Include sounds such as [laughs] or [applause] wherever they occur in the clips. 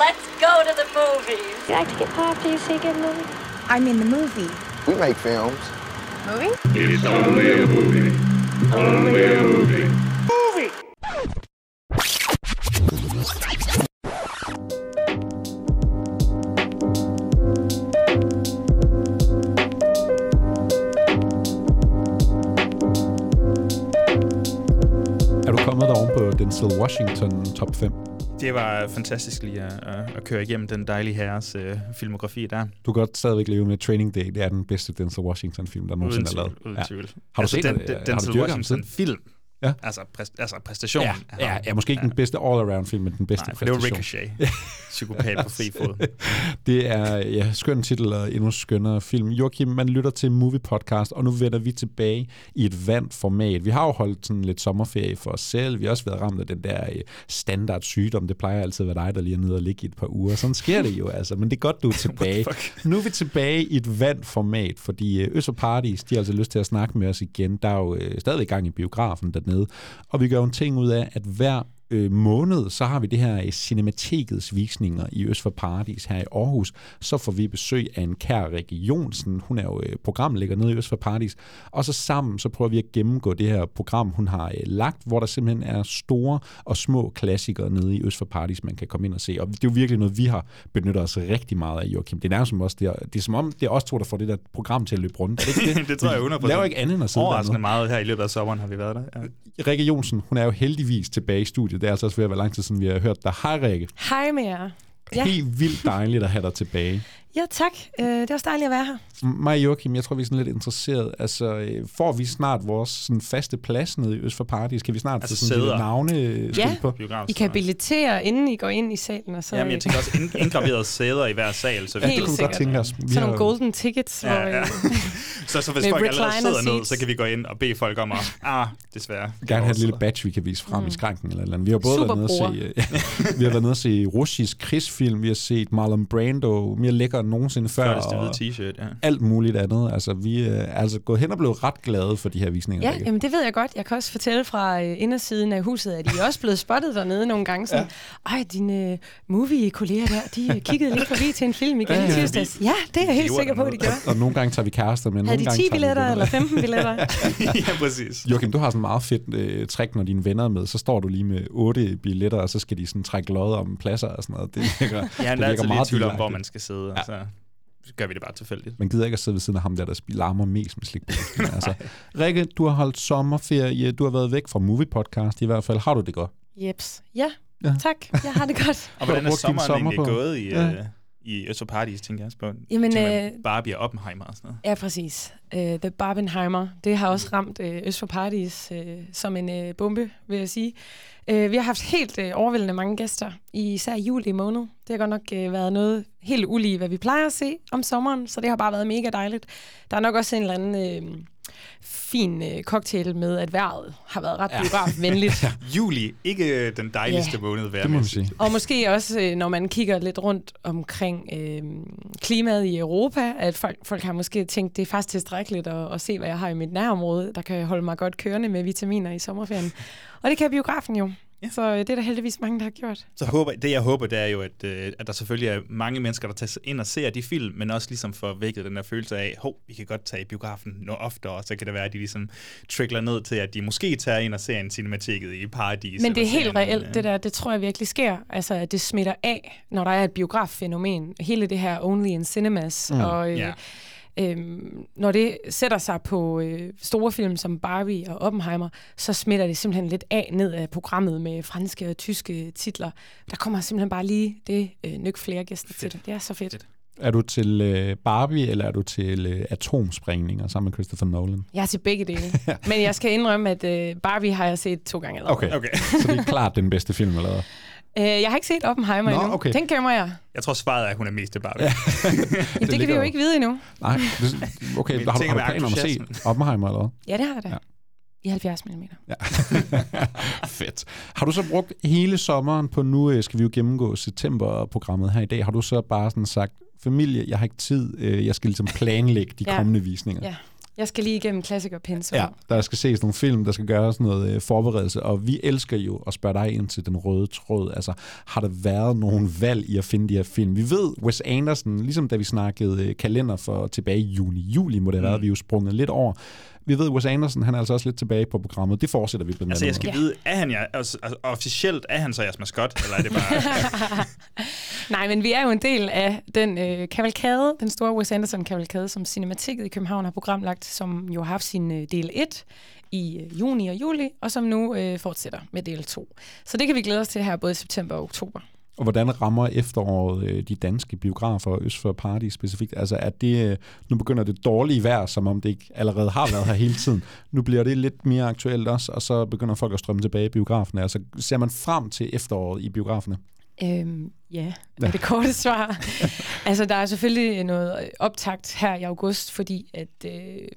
Let's go to the movies. You like to get pop? Do you see a good movie? I mean the movie. We make films. Movie? It's only a movie. Only a movie. Er du kommet deroven på Denzel Washington top 5? Det var fantastisk lige at, at, at køre igennem den dejlige herres øh, filmografi der. Du kan godt stadigvæk leve med Training Day. Det er den bedste Denzel Washington-film, der nogensinde er lavet. Uden Ja. tvivl. Har du altså, set den, den, den Denzel? Washington-film. Ja. Altså, præst, altså præstation. Ja, ja, ja, måske ikke den bedste all-around film, men den bedste Nej, for det var. Ricochet. Psykopat på fri fod. [laughs] Det er ja, skøn titel og endnu skønnere film. Joachim, man lytter til Movie Podcast, og nu vender vi tilbage i et vandt format. Vi har jo holdt sådan lidt sommerferie for os selv. Vi har også været ramt af den der øh, standard sygdom. Det plejer altid at være dig, der lige er nede og ligge i et par uger. Sådan sker det jo altså, men det er godt, du er [laughs] tilbage. nu er vi tilbage i et vandt format, fordi øh, Øst og Parties, de har altså lyst til at snakke med os igen. Der er jo øh, stadig gang i biografen dernede, og vi gør en ting ud af, at hver øh, måned, så har vi det her øh, Cinematekets visninger i Øst for Paradis her i Aarhus. Så får vi besøg af en kær regionsen. Hun er jo øh, programlægger nede i Øst for Paradis. Og så sammen, så prøver vi at gennemgå det her program, hun har øh, lagt, hvor der simpelthen er store og små klassikere nede i Øst for Paradis, man kan komme ind og se. Og det er jo virkelig noget, vi har benyttet os rigtig meget af, Joachim. Det er nærmest som også, det er, det er som om, det er os to, der får det der program til at løbe rundt. Det, ikke [laughs] det? det tror jeg Vi 100%. laver ikke andet end at sidde Overraskende meget her i løbet af sommeren har vi været der. Ja. Rikke Jonsen, hun er jo heldigvis tilbage i studiet. Det er altså også ved at være lang tid siden, vi har hørt dig. Hej Rikke. Hej med jer. Ja. Helt vildt dejligt at have dig tilbage. Ja, tak. Øh, det er også dejligt at være her. Mig og Joachim, jeg tror, vi er sådan lidt interesseret. Altså, øh, får vi snart vores sådan, faste plads nede i Øst for Paradis? Kan vi snart Altså få sådan sæder. et navne øh, Ja. på? I kan billetere, inden I går ind i salen. Og så, Jamen, jeg tænker også ind- indgraverede sæder i hver sal. Så, vi, Helt Det kunne vi godt sikkert. tænke os. Vi sådan har- nogle golden tickets. Ja, hvor, ja. øh, [laughs] så, så hvis Med folk allerede recliner sidder ned, så kan vi gå ind og bede folk om at, ah, desværre. gerne have et lille badge, vi kan vise frem mm. i skranken. Eller, eller andet. Vi har både været nede og se, øh, [laughs] vi har været nede og se russisk krigsfilm, vi har set Marlon Brando, mere lækker end nogensinde før. Flotteste hvide og t-shirt, ja. alt muligt andet. Altså, vi øh, er altså gået hen og blevet ret glade for de her visninger. Ja, Rikke. jamen det ved jeg godt. Jeg kan også fortælle fra øh, indersiden af huset, at I er også blevet spottet dernede nogle gange. Sådan, ja. Ej, dine øh, movie-kolleger der, de kiggede lige forbi til en film igen Ja, i ja, tirsdags. Ja, det er jeg helt sikker på, at de gør. Og nogle gange tager vi kærester med. Havde nogle de gange 10 tager vi billetter eller 15 billetter? [laughs] ja, præcis. Joachim, du har sådan en meget fedt øh, trick, når dine venner er med. Så står du lige med otte billetter, og så skal de sådan trække lod om pladser og sådan noget. Det virker, Ja, det han er virker meget tvivl om, hvor man skal sidde, og så gør vi det bare tilfældigt. Man gider ikke at sidde ved siden af ham der, der spiller larmer mest med slik. [laughs] altså, Rikke, du har holdt sommerferie. Du har været væk fra Movie Podcast i hvert fald. Har du det godt? Jeps. Ja, Ja. tak. Jeg har det godt. Og hvordan er sommeren sommer egentlig på? gået i, Ja. ja. I Østerparadis, tænker jeg også på? Jamen, Tænker øh, Barbie og Oppenheimer og sådan noget. Ja, præcis. Uh, The Barbenheimer. Det har også ramt uh, Øst for Paradis uh, som en uh, bombe, vil jeg sige. Uh, vi har haft helt uh, overvældende mange gæster, især i juli måned. Det har godt nok uh, været noget helt ulige, hvad vi plejer at se om sommeren, så det har bare været mega dejligt. Der er nok også en eller anden uh, fin uh, cocktail med, at vejret har været ret biografvenligt. [laughs] Juli, ikke øh, den dejligste Ja. måned Det må man sige. Og måske også, øh, når man kigger lidt rundt omkring øh, klimaet i Europa, at folk, folk har måske tænkt, det er faktisk tilstrækkeligt at, at se, hvad jeg har i mit nærområde, der kan holde mig godt kørende med vitaminer i sommerferien. Og det kan biografen jo. Ja. Så øh, det er der heldigvis mange, der har gjort. Så håber, det jeg håber, det er jo, at, øh, at der selvfølgelig er mange mennesker, der tager ind og ser de film, men også ligesom får vækket den der følelse af, hov, vi kan godt tage i biografen noget oftere, og så kan det være, at de ligesom trickler ned til, at de måske tager ind og ser en cinemateket i Paradis. Men det er helt en- reelt, det der. Det tror jeg virkelig sker. Altså, at det smitter af, når der er et biograffænomen. Hele det her Only in Cinemas. Mm. Og, øh. Øhm, når det sætter sig på øh, store film som Barbie og Oppenheimer, så smitter det simpelthen lidt af ned af programmet med franske og tyske titler. Der kommer simpelthen bare lige det øh, nyk flere gæster til det. Det er så fedt. Fedt. Er du til øh, Barbie, eller er du til øh, atomsprængninger sammen med Christopher Nolan? Jeg er til begge dele. [laughs] Men jeg skal indrømme, at øh, Barbie har jeg set to gange allerede. Okay, Okay. så det er klart den bedste film, eller hvad? Øh, jeg har ikke set Oppenheimer Nå, endnu. okay. Den gemmer jeg. Jeg tror, svaret er, at hun er mest til Barbie. Ja. [laughs] Jamen, det, kan vi jo ikke vide endnu. Nej, det, okay, Men har, du- tænker har du med planer om at se. Oppenheimer, eller hvad? Ja, det har jeg da. Ja. I 70 mm. Ja. [laughs] Fedt. Har du så brugt hele sommeren på nu, øh, skal vi jo gennemgå septemberprogrammet her i dag, har du så bare sådan sagt, familie, jeg har ikke tid, øh, jeg skal ligesom planlægge de Ja. kommende visninger? Ja. Jeg skal lige igennem klassikerpensum. Ja, der skal ses nogle film, der skal gøres noget øh, forberedelse, og vi elsker jo at spørge dig ind til den røde tråd. Altså, har der været nogen valg i at finde de her film? Vi ved, Wes Anderson, ligesom da vi snakkede øh, kalender for tilbage i juni, juli må det have været, Mm. vi er jo sprunget lidt over. Vi ved, Wes Anderson, han er altså også lidt tilbage på programmet. Det fortsætter vi blandt Altså, jeg andet skal Ja. vide, er han ja, altså, altså, officielt, er han så jeres maskot, eller er det bare... [laughs] Nej, men vi er jo en del af den øh, kavalkade, den store Wes Anderson-kavalkade, som Cinematikket i København har programlagt, som jo har haft sin øh, del 1 i øh, juni og juli, og som nu øh, fortsætter med del 2. Så det kan vi glæde os til her både i september og oktober. Og hvordan rammer efteråret øh, de danske biografer Øst for Party specifikt? Altså er det, øh, nu begynder det dårlige vejr, som om det ikke allerede har været her hele tiden. Nu bliver det lidt mere aktuelt også, og så begynder folk at strømme tilbage i biograferne. Altså ser man frem til efteråret i biograferne? Øhm, ja, er det korte svar. [laughs] altså, der er selvfølgelig noget optakt her i august, fordi at øh,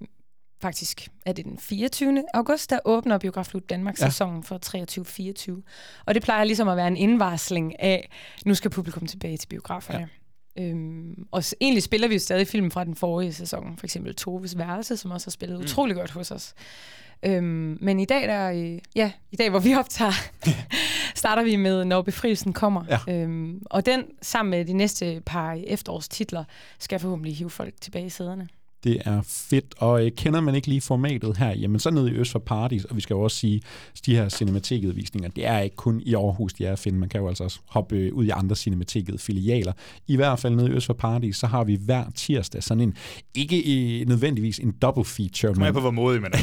faktisk er det den 24. august, der åbner Biografklub Danmark Ja. sæsonen for 23-24. Og det plejer ligesom at være en indvarsling af, nu skal publikum tilbage til biograferne. Ja. Øhm, og s- egentlig spiller vi jo stadig film fra den forrige sæson, for eksempel Toves Værelse, som også har spillet mm. utrolig godt hos os. Øhm, men i dag, der, øh, ja, i dag, hvor vi optager, [laughs] starter vi med Når befrielsen kommer. Ja. Øhm, og den, sammen med de næste par efterårstitler, skal forhåbentlig hive folk tilbage i sæderne. Det er fedt, og øh, kender man ikke lige formatet her, jamen så nede i Øst for Parties, og vi skal jo også sige, de her cinematikudvisninger, det er ikke kun i Aarhus, de er at finde, man kan jo altså også hoppe øh, ud i andre cinematikket filialer. I hvert fald nede i Øst for Parties, så har vi hver tirsdag sådan en, ikke øh, nødvendigvis en double feature, men på, hvor modig man er.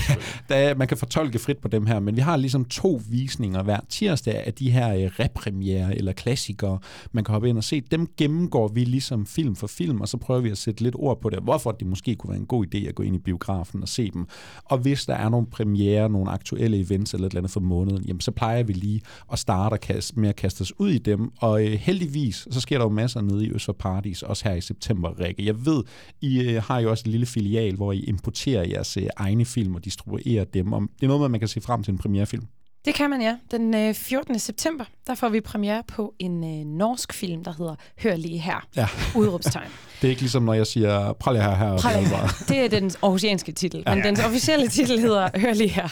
[laughs] er- man kan fortolke frit på dem her, men vi har ligesom to visninger hver tirsdag af de her øh, repremiere eller klassikere, man kan hoppe ind og se. Dem gennemgår vi ligesom film for film, og så prøver vi at sætte lidt ord på det, hvorfor det måske kunne være en god idé at gå ind i biografen og se dem. Og hvis der er nogle premiere, nogle aktuelle events eller et eller andet for måneden, jamen så plejer vi lige at starte med at kaste os ud i dem, og øh, heldigvis, så sker der jo masser nede i Øst for Paradis, også her i september, Rikke. Jeg ved, I øh, har jo også et lille filial, hvor I importerer jeres øh, egne film og distribuerer dem. Og det er noget med, at man kan se frem til en premierefilm. Det kan man, ja. Den øh, 14. september, der får vi premiere på en øh, norsk film, der hedder Hør lige her. Ja. [laughs] Udråbstegn. Det er ikke ligesom, når jeg siger, prøv lige her, her. Prøv lige det er Det er den aarhusianske titel, Ja. men dens officielle titel hedder [laughs] Hør lige her.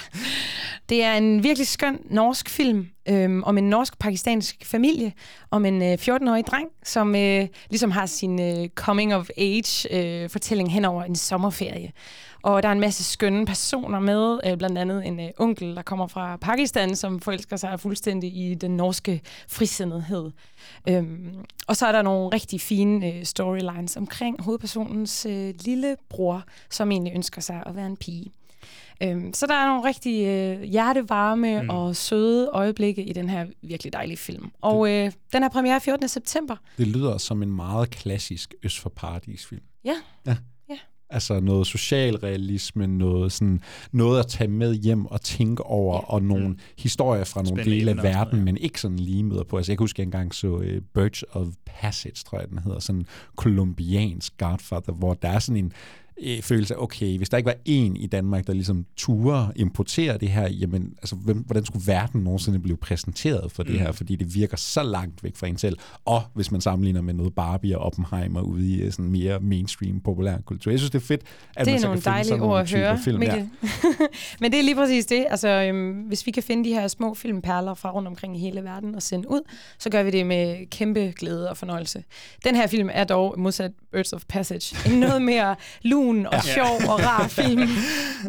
Det er en virkelig skøn norsk film øhm, om en norsk-pakistansk familie, om en øh, 14-årig dreng, som øh, ligesom har sin øh, coming-of-age-fortælling hen over en sommerferie. Og der er en masse skønne personer med, øh, blandt andet en øh, onkel, der kommer fra Pakistan, som forelsker sig fuldstændig i den norske frisindethed. Øhm, og så er der nogle rigtig fine øh, storylines omkring hovedpersonens øh, lille bror, som egentlig ønsker sig at være en pige. Øhm, så der er nogle rigtig øh, hjertevarme Mm. og søde øjeblikke i den her virkelig dejlige film. Og øh, den har premiere 14. september. Det lyder som en meget klassisk Øst for Paradis film. Ja. ja. Altså noget socialrealisme, noget, sådan, noget at tage med hjem og tænke over, ja. og nogle Mm. historier fra nogle Spændende dele af verden, noget, ja. men ikke sådan lige møder på. Altså jeg kan huske, at jeg engang så uh, Birch of Passage, tror jeg den hedder, sådan en kolumbiansk Godfather, hvor der er sådan en øh, følelse af, okay, hvis der ikke var en i Danmark, der ligesom turde importere det her, jamen, altså, hvem, hvordan skulle verden nogensinde blive præsenteret for det Mm. her, fordi det virker så langt væk fra en selv, og hvis man sammenligner med noget Barbie og Oppenheimer ude i øh, sådan mere mainstream populærkultur. Jeg synes, det er fedt, at det man er så nogle kan finde dejlige sådan nogle ord at høre, film. Ja. [laughs] Men det er lige præcis det. Altså, øhm, hvis vi kan finde de her små filmperler fra rundt omkring i hele verden og sende ud, så gør vi det med kæmpe glæde og fornøjelse. Den her film er dog, modsat Birds of Passage, en noget mere lun og Ja. sjov og [laughs] rar film.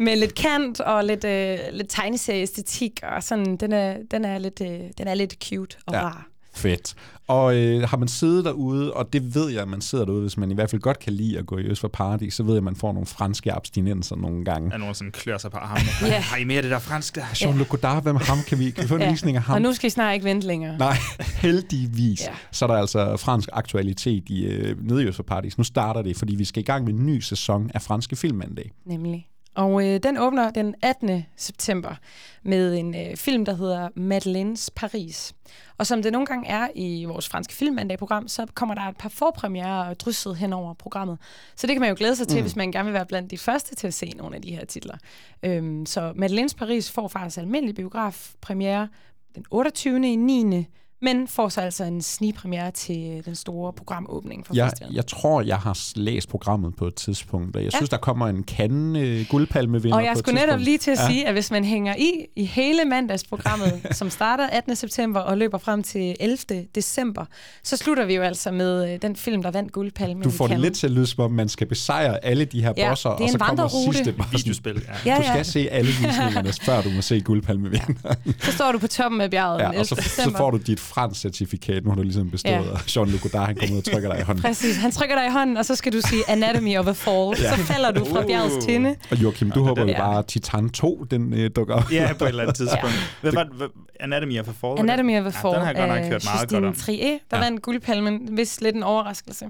Med lidt kant og lidt, øh, lidt tegneserieæstetik. Og sådan, den er, den er, lidt, øh, den er lidt cute og ja. rar. Fedt. Og øh, har man siddet derude, og det ved jeg, at man sidder derude, hvis man i hvert fald godt kan lide at gå i Øst for Paradis, så ved jeg, at man får nogle franske abstinenser nogle gange. Er nogen, sådan klør sig på armene. Ja. Har I mere det der fransk der? Jean-Luc Godard, hvem er ham? Kan vi, kan vi få en Ja. visning af ham? Og nu skal I snart ikke vente længere. Nej, heldigvis. Ja. Ja. Så er der altså fransk aktualitet i øh, nede i Øst for Paradis. Nu starter det, fordi vi skal i gang med en ny sæson af Franske Filmmandag. Nemlig. Og øh, den åbner den 18. september med en øh, film, der hedder Madeleines Paris. Og som det nogle gange er i vores franske filmmandag-program, så kommer der et par forpremierer drysset hen over programmet. Så det kan man jo glæde sig til, mm. hvis man gerne vil være blandt de første til at se nogle af de her titler. Øhm, så Madeleines Paris får faktisk almindelig biografpremiere den 28. i 9. men får så altså en snigpremiere til den store programåbning for Jeg, festivalen. jeg tror, jeg har læst programmet på et tidspunkt, og jeg synes, der kommer en kande øh, guldpalmevinder Og jeg skulle netop lige til at Ja. sige, at hvis man hænger i i hele mandagsprogrammet, [laughs] som starter 18. september og løber frem til 11. december, så slutter vi jo altså med øh, den film, der vandt guldpalmen Du får det lidt til at lyde, som om man skal besejre alle de her Ja, bosser, det er og så kommer sidste. Videospil, ja. Ja, Du skal ja. se alle [laughs] visningerne, før du må se guldpalmevinder. Så står du på toppen af bjerget Ja, 11. og så, så får du dit fransk certifikat, nu har du ligesom bestået, Ja. ja. og Jean-Luc Godard, han kommer ud og trykker dig i hånden. Præcis. Han trykker dig i hånden, og så skal du sige Anatomy of a Fall. Ja. Så falder du fra Uh. bjergets tinde. Og Joachim, du håber jo Ja. bare, at Titan 2, den øh, dukker op. Ja, på et eller andet tidspunkt. Hvad var hvad, Anatomy of a Fall? Anatomy of a Fall Ja, den har jeg godt nok af hørt meget godt om. Trier, der Ja. ja. vandt guldpalmen, hvis lidt en overraskelse,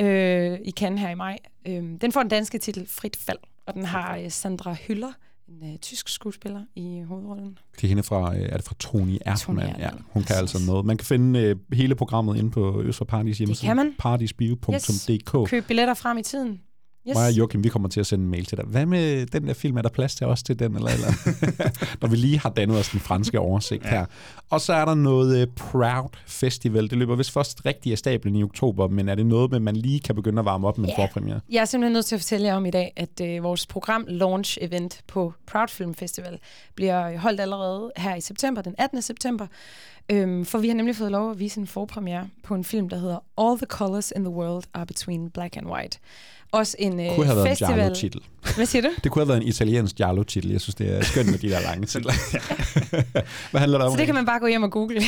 øh, i Cannes her i maj. Øh, den får den danske titel Frit Fald, og den har øh, Sandra Hyller, en øh, tysk skuespiller, i hovedrollen. Det er hende fra, øh, er det fra Tony Erdmann? Ja, hun kan altså noget. Man kan finde øh, hele programmet inde på Øst for Partys hjemmeside. kan man. partysbio.dk. Køb billetter frem i tiden. Yes. Mig og Joachim, vi kommer til at sende en mail til dig. Hvad med den der film? Er der plads til os til den? Eller, eller? [laughs] Når vi lige har dannet os den franske oversigt Ja. her. Og så er der noget uh, Proud Festival. Det løber vist først rigtig af stablen i oktober, men er det noget med, man lige kan begynde at varme op med en Ja. forpremiere? Jeg er simpelthen nødt til at fortælle jer om i dag, at øh, vores program Launch Event på Proud Film Festival bliver holdt allerede her i september, den 18. september. Øhm, for vi har nemlig fået lov at vise en forpremiere på en film, der hedder All the Colors in the World Are Between Black and White. Også en øh, kunne have været en festival. Giallo-titel. Hvad siger du? [laughs] Det kunne have været en italiensk Giallo-titel. Jeg synes, det er skønt med de der lange [laughs] titler. [laughs] Hvad handler det om? Så det kan man bare gå hjem og google.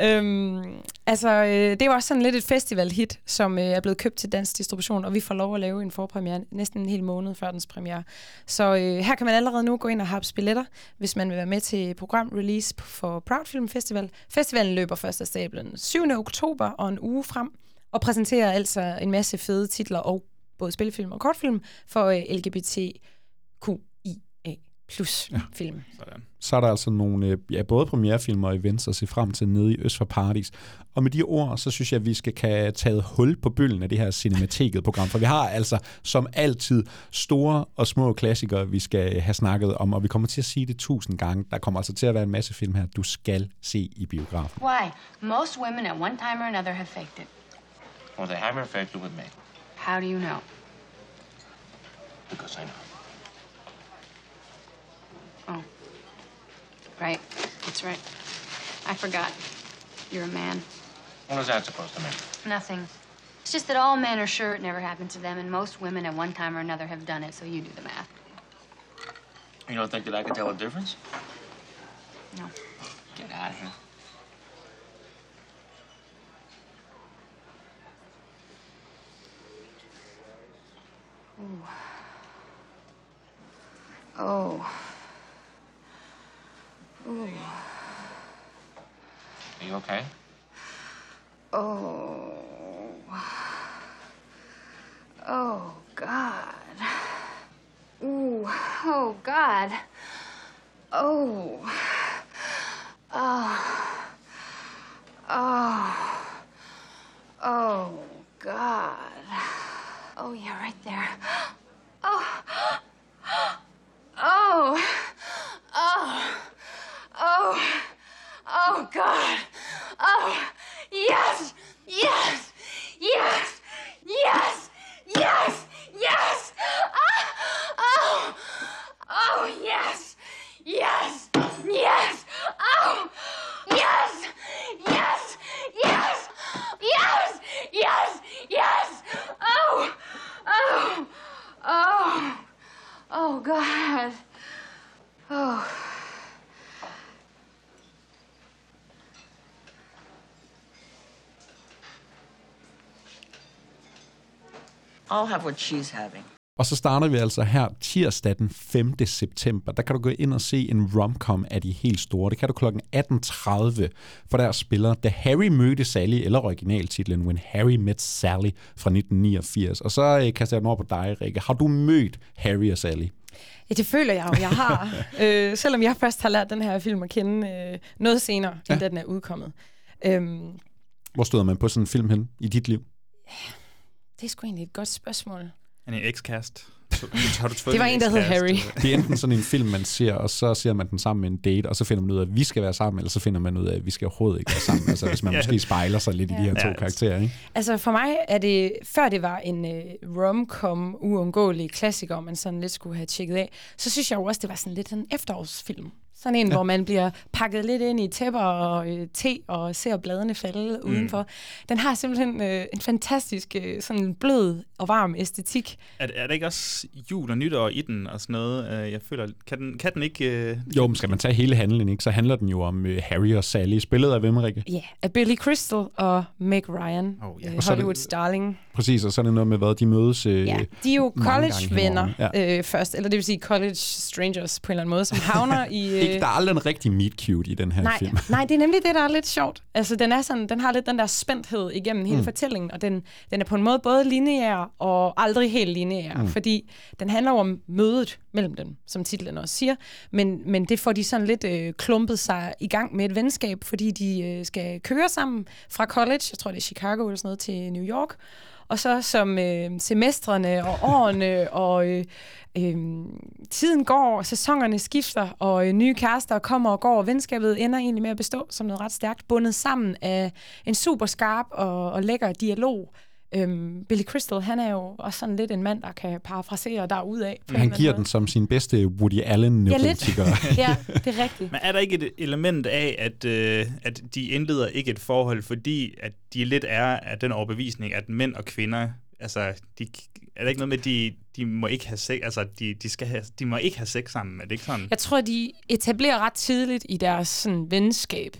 øhm, altså, øh, det jo også sådan lidt et festival-hit, som øh, er blevet købt til dansk distribution, og vi får lov at lave en forpremiere næsten en hel måned før dens premiere. Så øh, her kan man allerede nu gå ind og have billetter, hvis man vil være med til program-release for Proud Film Festival. Festivalen løber først af stablen 7. oktober og en uge frem, og præsenterer altså en masse fede titler og både spillefilm og kortfilm for øh, LGBTQIA plus film. Sådan. så er der altså nogle, øh, ja, både premierefilm og events at se frem til nede i Øst for Paradis. Og med de ord, så synes jeg, at vi skal kan tage hul på bølgen af det her Cinemateket-program, for vi har altså som altid store og små klassikere, vi skal have snakket om, og vi kommer til at sige det tusind gange. Der kommer altså til at være en masse film her, du skal se i biografen. Why? Most women at one time or another have faked it. Well, they haven't affected with me How do you know? because I know. Oh. Right. That's right. I forgot. You're a man. What is that supposed to mean? Nothing. It's just that all men are sure it never happened to them, and most women at one time or another have done it, so you do the math. You don't think that I can tell a difference? No. Get out of here. Oh. Are you okay? Oh. Oh, God. Ooh. Oh, God. Oh. Oh. Oh. Oh, God. Oh, yeah, right there. [gasps] Oh. [gasps] Oh. I'll have what she's having. Og så starter vi altså her tirsdag den 5. september. Der kan du gå ind og se en romcom af de helt store. Det kan du kl. 18.30, for der spiller Da Harry mødte Sally, eller originaltitlen When Harry Met Sally fra 1989. Og så øh, kaster jeg den over på dig, Rikke. Har du mødt Harry og Sally? Ja, det føler jeg jo, jeg har. [laughs] øh, selvom jeg først har lært den her film at kende øh, noget senere, ja. end da den er udkommet. Øhm, Hvor stod man på sådan en film hen i dit liv? Det er sgu egentlig et godt spørgsmål. Han er ekskast. Det var en, der hed Harry. Det er enten sådan en film, man ser, og så ser man den sammen med en date, og så finder man ud af, at vi skal være sammen, eller så finder man ud af, at vi skal overhovedet ikke være sammen. Altså hvis man [laughs] Ja. måske spejler sig lidt i de her to Ja. karakterer, ikke? Altså for mig er det, før det var en øh, rom-com uundgåelig klassiker, man sådan lidt skulle have tjekket af, så synes jeg jo også, det var sådan lidt en efterårsfilm. Sådan en, ja. hvor man bliver pakket lidt ind i tæpper og øh, te og ser bladene falde mm. udenfor. Den har simpelthen øh, en fantastisk øh, sådan blød og varm æstetik. Er, er der ikke også jul og nytår i den og sådan noget? Øh, Jeg føler, kan den, kan den ikke... øh, Jo, men skal man tage hele handlen, ikke? så handler den jo om øh, Harry og Sally, spillet af hvem, Rikke? Ja, yeah. af Billy Crystal og Meg Ryan, Oh, ja. øh, Og så det- Hollywoods darling. Præcis, og så er det noget med, hvad de mødes øh, Ja, de er jo college-venner ja. øh, først, eller det vil sige college strangers på en eller anden måde, som havner [laughs] i... Øh, Ikke, der er aldrig en rigtig meet cute i den her nej, film. nej, det er nemlig det, der er lidt sjovt. Altså, den, er sådan, den har lidt den der spændthed igennem hele Mm. fortællingen, og den, den er på en måde både lineær og aldrig helt lineær, Mm. fordi den handler om mødet mellem dem, som titlen også siger, men, men det får de sådan lidt øh, klumpet sig i gang med et venskab, fordi de øh, skal køre sammen fra college, jeg tror det er Chicago eller sådan noget, til New York, og så som øh, semestrene og årene og øh, øh, tiden går, og sæsonerne skifter, og øh, nye kærester kommer og går, og venskabet ender egentlig med at bestå som noget ret stærkt, bundet sammen af en super skarp og, og lækker dialog. Øhm, Billy Crystal, han er jo også sådan lidt en mand, der kan parafrasere derudad. på Han giver anden den som sin bedste Woody allen Ja, lidt. [laughs] ja, det er rigtigt. Men er der ikke et element af, at, øh, at de indleder ikke et forhold, fordi at de lidt er af den overbevisning, at mænd og kvinder, altså, de, er der ikke noget med, at de, de må ikke have sex, altså, de, de, skal have, de må ikke have sex sammen, er det ikke sådan? Jeg tror, de etablerer ret tidligt i deres sådan, venskab,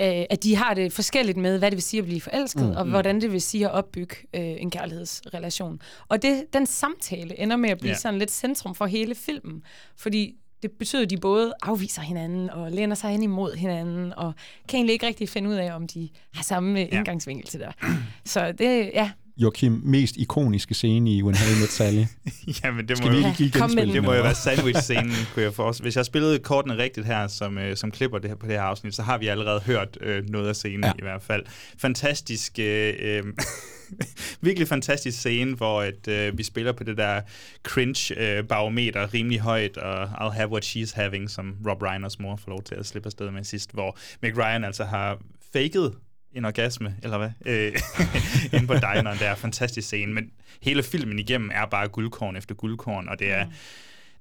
øh, at de har det forskelligt med, hvad det vil sige at blive forelsket, Mm. mm. og hvordan det vil sige at opbygge øh, en kærlighedsrelation. Og det, den samtale ender med at blive yeah. sådan lidt centrum for hele filmen, fordi det betyder, at de både afviser hinanden og læner sig ind imod hinanden, og kan egentlig ikke rigtig finde ud af, om de har samme ja. indgangsvinkel til det. Så det, ja, Joachim, mest ikoniske scene i When Harry Met Sally. [laughs] Jamen, det Skal må vi jo- ikke den. Det må jo være sandwich-scenen, [laughs] kunne jeg forestille. Hvis jeg spillede kortene rigtigt her, som, øh, som klipper det her på det her afsnit, så har vi allerede hørt øh, noget af scenen Ja. ja. i hvert fald. Fantastisk, øh, øh, [laughs] virkelig fantastisk scene, hvor at, øh, vi spiller på det der cringe-barometer øh, rimelig højt, og I'll have what she's having, som Rob Reiners mor får lov til at slippe afsted med sidst, hvor Meg Ryan altså har faked en orgasme, eller hvad, øh, [laughs] inde på dineren. Det er en fantastisk scene, men hele filmen igennem er bare guldkorn efter guldkorn, og det er, mm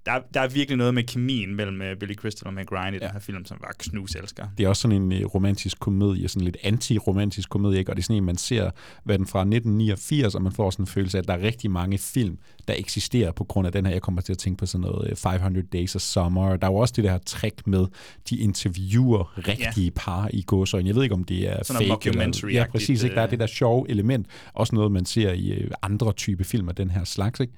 der, er- der er virkelig noget med kemien mellem øh, Billy Crystal og Meg Ryan i ja. den her film, som var knuselsker. Det er også sådan en øh, romantisk komedie, sådan lidt anti-romantisk komedie, ikke? og det er sådan en, man ser, hvad den fra 1989, og man får sådan en følelse af, at der er rigtig mange film, der eksisterer på grund af den her. Jeg kommer til at tænke på sådan noget øh, 500 Days of Summer. Der er jo også det der trick med, de interviewer rigtige ja. par i gåsøjne. Jeg ved ikke, om det er Sådan fake. Eller, ja, præcis. Ikke? Der er øh. det der sjove element. Også noget, man ser i øh, andre type film af den her slags. Ikke?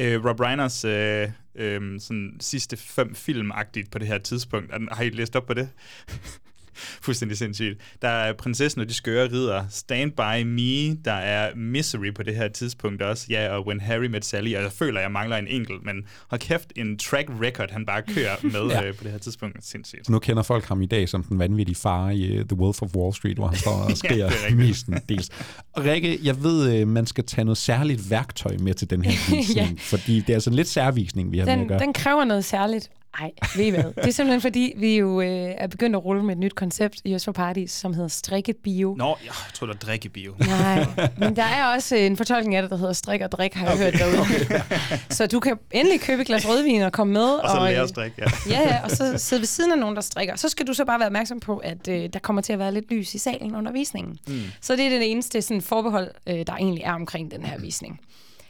Øh, Rob Reiners øh, øh, sådan sidste fem film-agtigt på det her tidspunkt. Har I læst op på det? [laughs] [laughs] Fuldstændig sindssygt. Der er Prinsessen og de skøre ridder, Stand By Me, der er Misery på det her tidspunkt også, ja, og When Harry Met Sally, og jeg føler, at jeg mangler en enkelt, men hold kæft, en track record, han bare kører [laughs] med Ja. øh, på det her tidspunkt. Sindssygt. Nu kender folk ham i dag som den vanvittige far i uh, The Wolf of Wall Street, hvor han står [laughs] og skriger er ja, mestendels. Og Rikke, jeg ved, uh, man skal tage noget særligt værktøj med til den her visning, Ja. fordi det er en lidt særvisning, vi har med at den, gøre. den kræver noget særligt. Nej, ved I hvad? Det er simpelthen fordi, vi jo øh, er begyndt at rulle med et nyt koncept i Øst for Paradis, som hedder strikkebio. Nå, jeg tror, der er drikkebio. Nej, [laughs] men der er også en fortolkning af det, der hedder strik og drik, har jeg okay. hørt derude. Så du kan endelig købe et glas rødvin og komme med. Og så lære øh, at strikke, ja. Ja, ja, og så sidde ved siden af nogen, der strikker. Så skal du så bare være opmærksom på, at øh, der kommer til at være lidt lys i salen under visningen. Mm. Så det er det eneste sådan, forbehold, øh, der egentlig er omkring den her visning.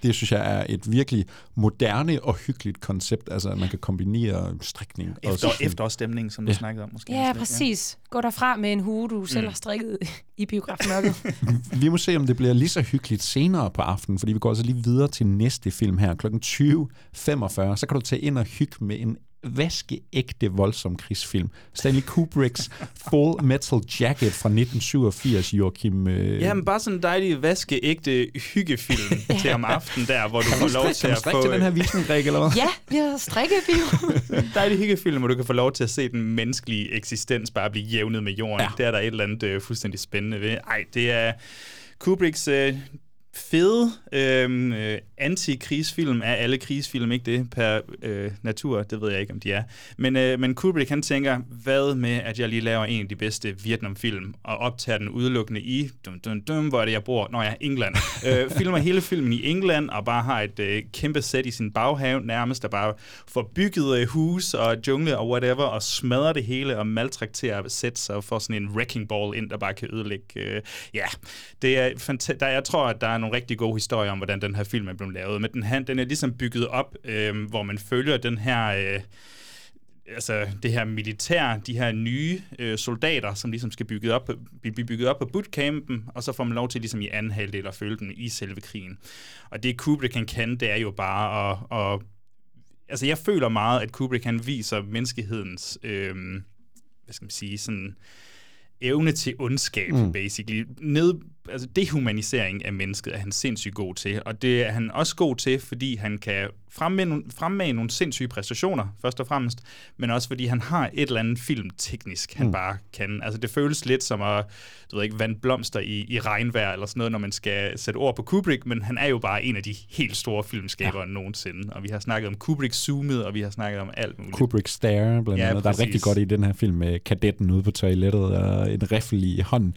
Det synes jeg er et virkelig moderne og hyggeligt koncept, altså at man kan kombinere strikning og Efter, sådan- efterårsstemning, som du Ja. snakkede om måske. Ja, lidt, præcis. Gå derfra med en hue, du selv Mm. har strikket i biografmørket. [laughs] Vi må se, om det bliver lige så hyggeligt senere på aftenen, fordi vi går altså lige videre til næste film her, kl. 20.45. Så kan du tage ind og hygge med en vaskeægte voldsom krigsfilm. Stanley Kubricks Full Metal Jacket fra 1987, Joachim. Øh, Ja, men bare sådan en dejlig vaskeægte hyggefilm [laughs] til om aftenen der, hvor du kan får du lov til kan at få... til den her visning, Rikke, eller hvad? ja, vi har strikkebio. en [laughs] dejlig hyggefilm, hvor du kan få lov til at se den menneskelige eksistens bare blive jævnet med jorden. Ja. Ja. Det er der et eller andet øh, fuldstændig spændende ved. Ej, det er Kubricks øh, fede øhm, øh, anti-krigsfilm er alle krigsfilm, ikke det per øh, natur, det ved jeg ikke, om de er. Men, øh, men Kubrick han tænker, hvad med, at jeg lige laver en af de bedste Vietnamfilm, og optager den udelukkende i, dum, dum, dum, hvor er det, jeg bor? Nå ja, England. [laughs] øh, filmer hele filmen i England, og bare har et øh, kæmpe sæt i sin baghave, nærmest, der bare får bygget øh, hus og jungle og whatever, og smadrer det hele og maltrakterer sæt sig for sådan en wrecking ball ind, der bare kan ødelægge. Øh, ja, det er fanta- der, jeg tror, at der er nogle rigtig gode historier om, hvordan den her film er blevet lavet. Men den, her, den er ligesom bygget op, øh, hvor man følger den her... Øh, altså det her militær, de her nye øh, soldater, som ligesom skal bygget op, blive bygget op på bootcampen, og så får man lov til ligesom i anden halvdel at følge den i selve krigen. Og det Kubrick kan kan, det er jo bare at, at altså jeg føler meget, at Kubrick han viser menneskehedens, øh, hvad skal man sige, sådan evne til ondskab, mm. basically. Ned, altså dehumanisering af mennesket er han sindssygt god til, og det er han også god til, fordi han kan fremme, fremme nogle sindssyge præstationer, først og fremmest, men også fordi han har et eller andet filmteknisk, han mm. bare kan. Altså det føles lidt som at, du ved ikke, vand blomster i, i regnvejr, eller sådan noget, når man skal sætte ord på Kubrick, men han er jo bare en af de helt store filmskabere ja. nogensinde, og vi har snakket om Kubrick zoomet, og vi har snakket om alt muligt. Kubrick Stare, blandt andet. Ja, der er rigtig godt i den her film med kadetten ude på toilettet og en riffel i hånden.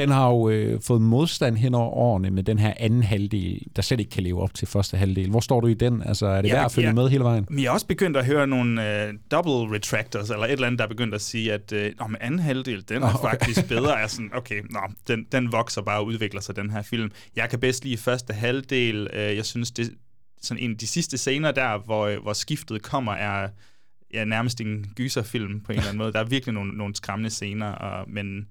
Den har jo øh, fået modstand hen over årene med den her anden halvdel, der slet ikke kan leve op til første halvdel. Hvor står du i den? Altså, er det ja, værd at følge ja, med hele vejen? Men jeg er også begyndt at høre nogle øh, double retractors, eller et eller andet, der er begyndt at sige, at øh, med anden halvdel, den er okay. faktisk bedre. Jeg er sådan, okay, nå, den, den vokser bare og udvikler sig, den her film. Jeg kan bedst lide første halvdel. Øh, jeg synes, det sådan en af de sidste scener der, hvor, øh, hvor skiftet kommer, er ja, nærmest en gyserfilm på en eller anden måde. Der er virkelig nogle, nogle skræmmende scener, og, men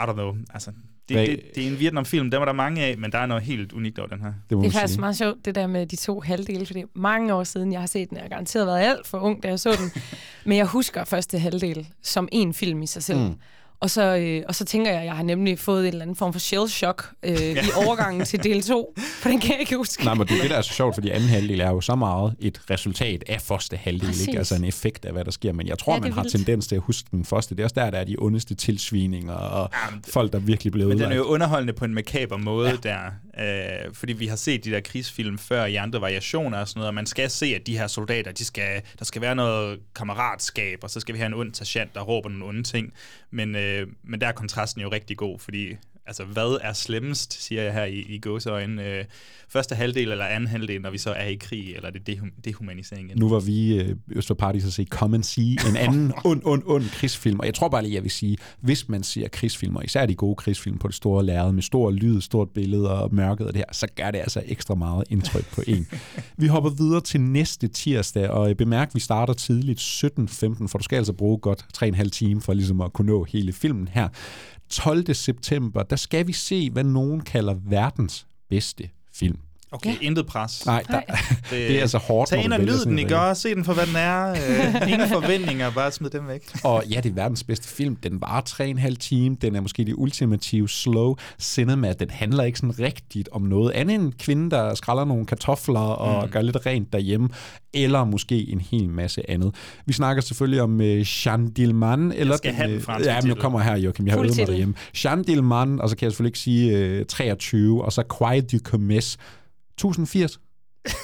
i don't know, altså, det, det, det er en Vietnam-film, der var der mange af, men der er noget helt unikt over den her. Det, det er faktisk sige. meget sjovt, det der med de to halvdele, fordi mange år siden, jeg har set den, jeg har garanteret været alt for ung, da jeg så den, [laughs] men jeg husker første halvdel som en film i sig selv. Mm. Og så, øh, og så tænker jeg, at jeg har nemlig fået en eller anden form for shell shock øh, [laughs] ja. i overgangen til del 2, for den kan jeg ikke huske. Nej, men det, det der er så sjovt, fordi anden halvdel er jo så meget et resultat af første halvdel, Præcis. ikke? altså en effekt af, hvad der sker. Men jeg tror, ja, man har vildt. tendens til at huske den første. Det er også der, der er de ondeste tilsvininger og ja, det, folk, der virkelig blev Men den er jo underholdende på en makaber måde ja. der, øh, fordi vi har set de der krigsfilm før i andre variationer og sådan noget, og man skal se, at de her soldater, de skal, der skal være noget kammeratskab, og så skal vi have en ond sergeant, der råber nogle onde ting. Men øh, Øh, men der er kontrasten jo rigtig god, fordi altså, hvad er slemmest, siger jeg her i, i gåseøjne. Øh, første halvdel eller anden halvdel, når vi så er i krig, eller det dehum- dehumanisering. Nu var vi øh, Øst Paradis at se Come and See, en anden [laughs] ond, ond, ond krigsfilm. Og jeg tror bare lige, jeg vil sige, hvis man ser krigsfilmer, især de gode krigsfilm på det store lærred, med stor lyd, stort billede og mørket og det her, så gør det altså ekstra meget indtryk på en. [laughs] vi hopper videre til næste tirsdag, og bemærk, vi starter tidligt 17.15, for du skal altså bruge godt 3,5 timer for ligesom at kunne nå hele filmen her. 12. september, der skal vi se, hvad nogen kalder verdens bedste film. Okay, ja. intet pres. Nej, der, det, [laughs] det er altså hårdt. Tag ind og nyd den, ikke? Og se den for, hvad den er. Øh, ingen forventninger, bare smid dem væk. [laughs] og ja, det er verdens bedste film. Den var 3,5 time. Den er måske det ultimative slow cinema. Den handler ikke sådan rigtigt om noget andet end en kvinde, der skræller nogle kartofler og mm. gør lidt rent derhjemme. Eller måske en hel masse andet. Vi snakker selvfølgelig om uh, Jean Dillman. Eller jeg skal den, have den franske Ja, men jeg kommer her, Joachim. Jeg har øvet mig derhjemme. Jean Dillman, og så kan jeg selvfølgelig ikke sige uh, 23, og så Quiet du Commerce 1080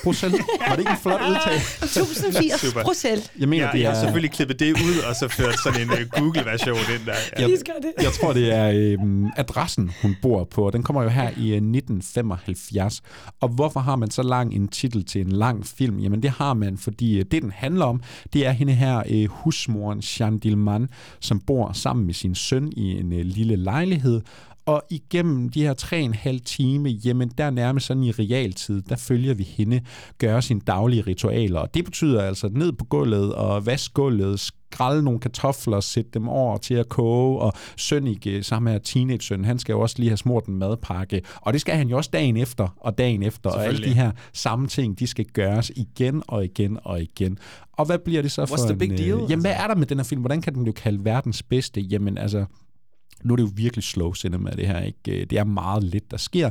procent. Var det ikke en flot udtale? [laughs] 1080 procent. Jeg mener, ja, det er... Jeg har selvfølgelig klippet det ud, og så ført sådan en uh, Google-version ind der. Ja. Jeg, jeg tror, det er øhm, adressen, hun bor på. Den kommer jo her i 1975. Og hvorfor har man så lang en titel til en lang film? Jamen, det har man, fordi øh, det, den handler om, det er hende her, øh, husmoren Jean Dillman, som bor sammen med sin søn i en øh, lille lejlighed, og igennem de her tre en halv time, jamen der nærmest sådan i realtid, der følger vi hende gøre sine daglige ritualer. Og det betyder altså ned på gulvet og vaske gulvet, skrælle nogle kartofler, sætte dem over til at koge, og Sønnike, sammen med teenage-søn, han skal jo også lige have smurt en madpakke, og det skal han jo også dagen efter, og dagen efter, og alle de her samme ting, de skal gøres igen og igen og igen. Og hvad bliver det så What's for the big en... Deal, jamen, hvad er der med den her film? Hvordan kan den jo kalde verdens bedste? Jamen, altså, nu er det jo virkelig slow cinema, det her. Ikke? Øh, det er meget lidt, der sker.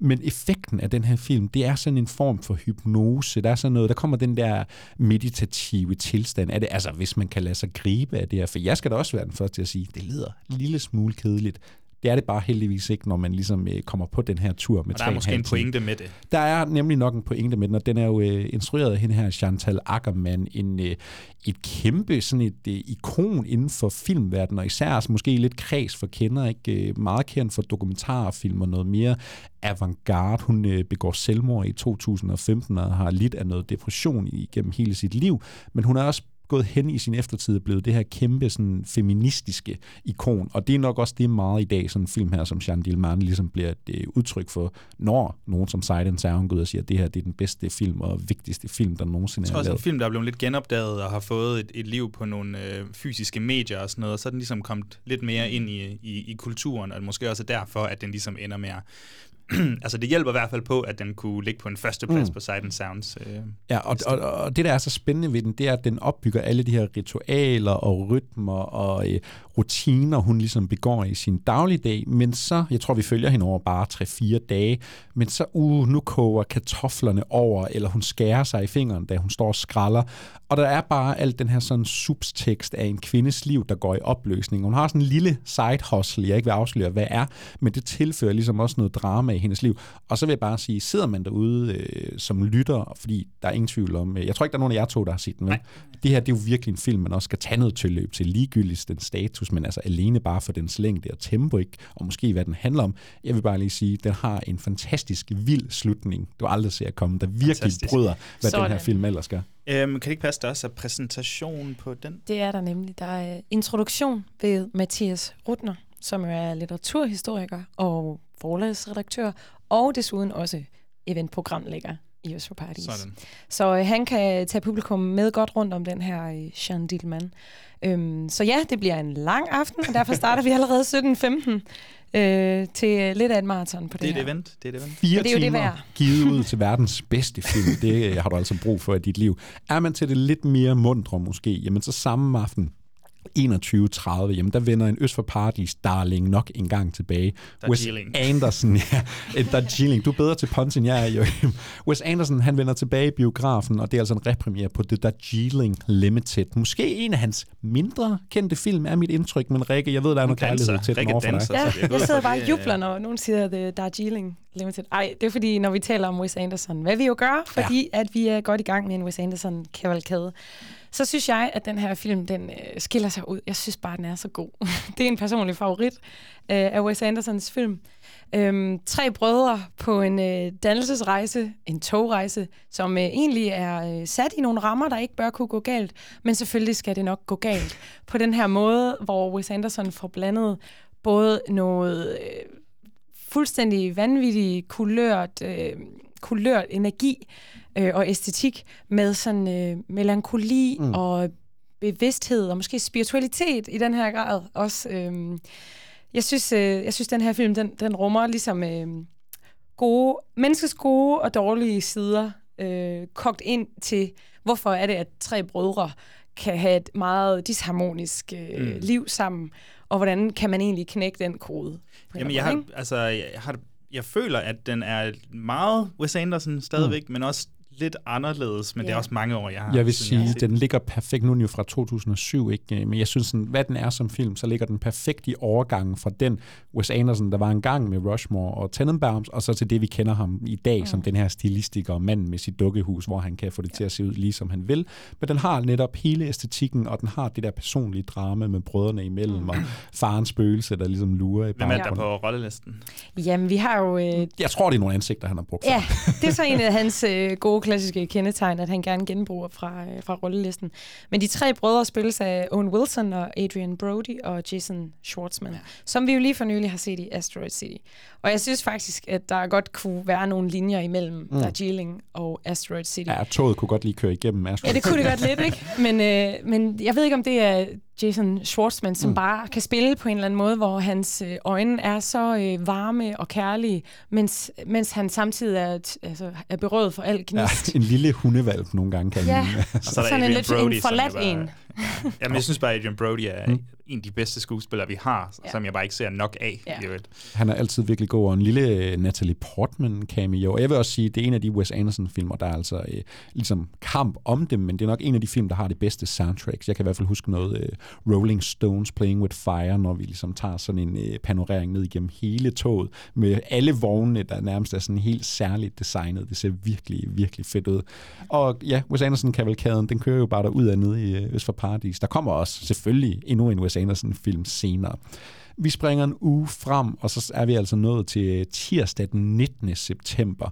Men effekten af den her film, det er sådan en form for hypnose. Der er sådan noget, der kommer den der meditative tilstand af det. Altså, hvis man kan lade sig gribe af det her. For jeg skal da også være den første til at sige, det lyder en lille smule kedeligt det er det bare heldigvis ikke, når man ligesom øh, kommer på den her tur med Og der er måske 3,5 en pointe med det. Der er nemlig nok en pointe med den, og den er jo øh, instrueret af hende her, Chantal Ackermann, en, øh, et kæmpe sådan et øh, ikon inden for filmverdenen, og især altså, måske lidt kreds for kender, ikke? Øh, meget kendt for dokumentarfilm og noget mere avantgarde. Hun øh, begår selvmord i 2015 og har lidt af noget depression igennem hele sit liv, men hun er også gået hen i sin eftertid og blevet det her kæmpe sådan, feministiske ikon. Og det er nok også det meget i dag, sådan en film her, som Jean Dillman ligesom bliver et øh, udtryk for, når nogen som Silence er ud og siger, at det her det er den bedste film og vigtigste film, der nogensinde Jeg tror er også, en lavet. film, der er blevet lidt genopdaget og har fået et, et liv på nogle øh, fysiske medier og sådan noget, og så er den ligesom kommet lidt mere ind i, i, i kulturen, og måske også derfor, at den ligesom ender med at [clears throat] altså det hjælper i hvert fald på, at den kunne ligge på en førsteplads Mm. på Sight and Sounds. Øh, Ja, og, og, og det, der er så spændende ved den, det er, at den opbygger alle de her ritualer og rytmer og øh, rutiner, hun ligesom begår i sin dagligdag. Men så, jeg tror, vi følger hende over bare 3-4 dage, men så, uh, nu koger kartoflerne over, eller hun skærer sig i fingeren, da hun står og skralder. Og der er bare alt den her sådan substekst af en kvindes liv, der går i opløsning. Hun har sådan en lille side hustle, jeg ikke vil afsløre, hvad er, men det tilfører ligesom også noget drama i hendes liv. Og så vil jeg bare sige, sidder man derude øh, som lytter, fordi der er ingen tvivl om, øh, jeg tror ikke, der er nogen af jer to, der har set den, vel? Det her, det er jo virkelig en film, man også skal tage noget tilløb til, ligegyldigt den status, men altså alene bare for dens længde og tempo, ikke? og måske hvad den handler om. Jeg vil bare lige sige, den har en fantastisk vild slutning, du aldrig ser komme, der virkelig Fantastisk. bryder, hvad den her Sådan. film ellers gør. øhm, kan det ikke passe, der også er præsentation på den? Det er der nemlig. Der er introduktion ved Mathias Rutner, som jo er litteraturhistoriker og forlagsredaktør, og desuden også eventprogramlægger i Øst for Paradis. Sådan. Så øh, han kan tage publikum med godt rundt om den her øh, Jean Dillman. Øhm, så ja, det bliver en lang aften, og derfor starter vi [laughs] allerede 17.15 øh, til øh, lidt af et maraton på det, Det er et her. event. Det er et event. Fire det er jo det timer værd. givet ud til verdens bedste film. Det øh, har du altså brug for i dit liv. Er man til det lidt mere mundre måske, jamen så samme aften 21.30, jamen der vender en Øst for Paradis darling nok en gang tilbage. Wes Darjeeling. Anderson, [laughs] ja, Darjeeling. Du er bedre til punch, end jeg er, jo. [laughs] Wes Anderson, han vender tilbage i biografen, og det er altså en repremiere på The Darjeeling Limited. Måske en af hans mindre kendte film, er mit indtryk, men Rikke, jeg ved, der er noget danser. kærlighed til den Rikke over for dig. danser. Ja, jeg sidder bare og er- jubler, når nogen siger The Darjeeling Limited. Ej, det er fordi, når vi taler om Wes Anderson, hvad vi jo gør, fordi ja. at vi er godt i gang med en Wes Anderson-kavalkade, så synes jeg, at den her film, den øh, skiller sig ud. Jeg synes bare, den er så god. [laughs] det er en personlig favorit øh, af Wes Andersons film. Øhm, tre brødre på en øh, dannelsesrejse, en togrejse, som øh, egentlig er øh, sat i nogle rammer, der ikke bør kunne gå galt, men selvfølgelig skal det nok gå galt. På den her måde, hvor Wes Anderson får blandet både noget øh, fuldstændig vanvittig kulørt, øh, kulørt energi øh, og æstetik med sådan øh, melankoli mm. og bevidsthed og måske spiritualitet i den her grad også. Øh, jeg synes, øh, jeg synes den her film, den, den rummer ligesom øh, gode, menneskets gode og dårlige sider øh, kogt ind til, hvorfor er det, at tre brødre kan have et meget disharmonisk øh, mm. liv sammen, og hvordan kan man egentlig knække den kode? Jamen, jeg har, altså, jeg, har, jeg føler, at den er meget Wes Anderson stadigvæk, mm. men også lidt anderledes, men yeah. det er Ja. også mange år, jeg har. Jeg vil sige, set den ligger perfekt. Nu er den jo fra 2007, ikke? men jeg synes, sådan, hvad den er som film, så ligger den perfekt i overgangen fra den Wes Anderson, der var engang med Rushmore og Tenenbaums, og så til det, vi kender ham i dag, mm. som den her stilistiker og mand med sit dukkehus, hvor han kan få det til at se ud lige som han vil. Men den har netop hele æstetikken, og den har det der personlige drama med brødrene imellem, mm. og farens spøgelse, der ligesom lurer i Hvem er der på rollelisten? Jamen, vi har jo... Øh, Jeg tror, det er nogle ansigter, han har brugt. ja, det er så en af hans øh, gode klassiske kendetegn, at han gerne genbruger fra, øh, fra rollelisten. Men de tre brødre spilles af Owen Wilson og Adrian Brody og Jason Schwartzman, ja. som vi jo lige for nylig har set i Asteroid City. Og jeg synes faktisk, at der godt kunne være nogle linjer imellem mm. Darjeeling og Asteroid City. Ja, toget kunne godt lige køre igennem Astro. Ja, det kunne det godt lidt, ikke? Men, øh, men jeg ved ikke, om det er Jason Schwartzman, som mm. bare kan spille på en eller anden måde, hvor hans øh, øjne er så øh, varme og kærlige, mens, mens han samtidig er, t- altså, er berøvet for al Ja, gnist. en lille hundevalp nogle gange kan Ja, han. Og så er der sådan en lidt Brody, en forladt bare- en. Jamen, jeg synes bare, at Adrian Brody er Mm. En af de bedste skuespillere, vi har, Ja. som jeg bare ikke ser nok af. Ja. i øvrigt. Han er altid virkelig god, og en lille øh, Natalie Portman cameo. Og jeg vil også sige, det er en af de Wes Anderson-filmer, der er altså øh, ligesom kamp om dem, men det er nok en af de film, der har det bedste soundtracks. Jeg kan i hvert fald huske noget øh, Rolling Stones Playing with Fire, når vi ligesom tager sådan en øh, panorering ned igennem hele toget, med alle vognene, der nærmest er sådan helt særligt designet. Det ser virkelig, virkelig fedt ud. Og ja, Wes Anderson-kavalkaden, den kører jo bare derud af nede i øh, Øst for Paradis. Der kommer også selvfølgelig endnu en Wes Anderson-film senere. Vi springer en uge frem, og så er vi altså nået til tirsdag den 19. september.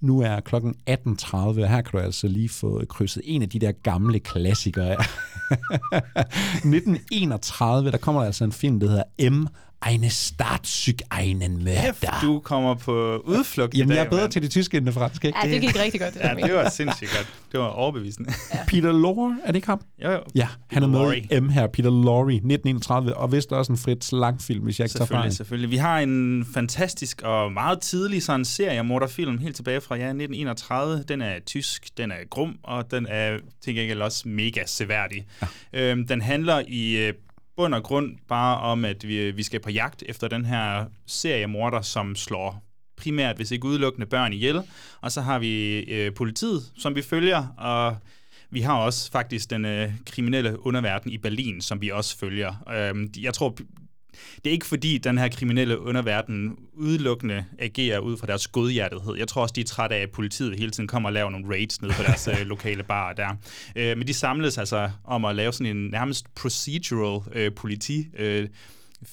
Nu er klokken 18.30, og her kan du altså lige få krydset en af de der gamle klassikere 1931, [laughs] der kommer der altså en film, der hedder M. Eine Staatszug einen Mörder. du kommer på udflugt Jamen, i dag, jeg er bedre mand. til det tyske end det franske, ikke? Ja, det gik rigtig godt, det Ja, det var sindssygt godt. Det var overbevisende. Peter Lorre, er det ikke ham? jo, jo. Ja, han er Peter med M her, Peter Lorre, 1931, og vist også en Fritz Lang-film, hvis jeg ikke tager fejl. Selvfølgelig, selvfølgelig. Vi har en fantastisk og meget tidlig sådan seriemorderfilm helt tilbage fra ja, 1931. Den er tysk, den er grum, og den er til gengæld også mega seværdig. Ja. Øhm, den handler i øh, bund og grund bare om, at vi, vi skal på jagt efter den her seriemorder, som slår primært, hvis ikke udelukkende, børn ihjel. Og så har vi øh, politiet, som vi følger, og vi har også faktisk den øh, kriminelle underverden i Berlin, som vi også følger. Øh, jeg tror, det er ikke fordi, den her kriminelle underverden udelukkende agerer ud fra deres godhjertethed. Jeg tror også, de er trætte af, at politiet hele tiden kommer og laver nogle raids ned på deres [laughs] øh, lokale bar der. Øh, men de samles altså om at lave sådan en nærmest procedural øh, politi øh,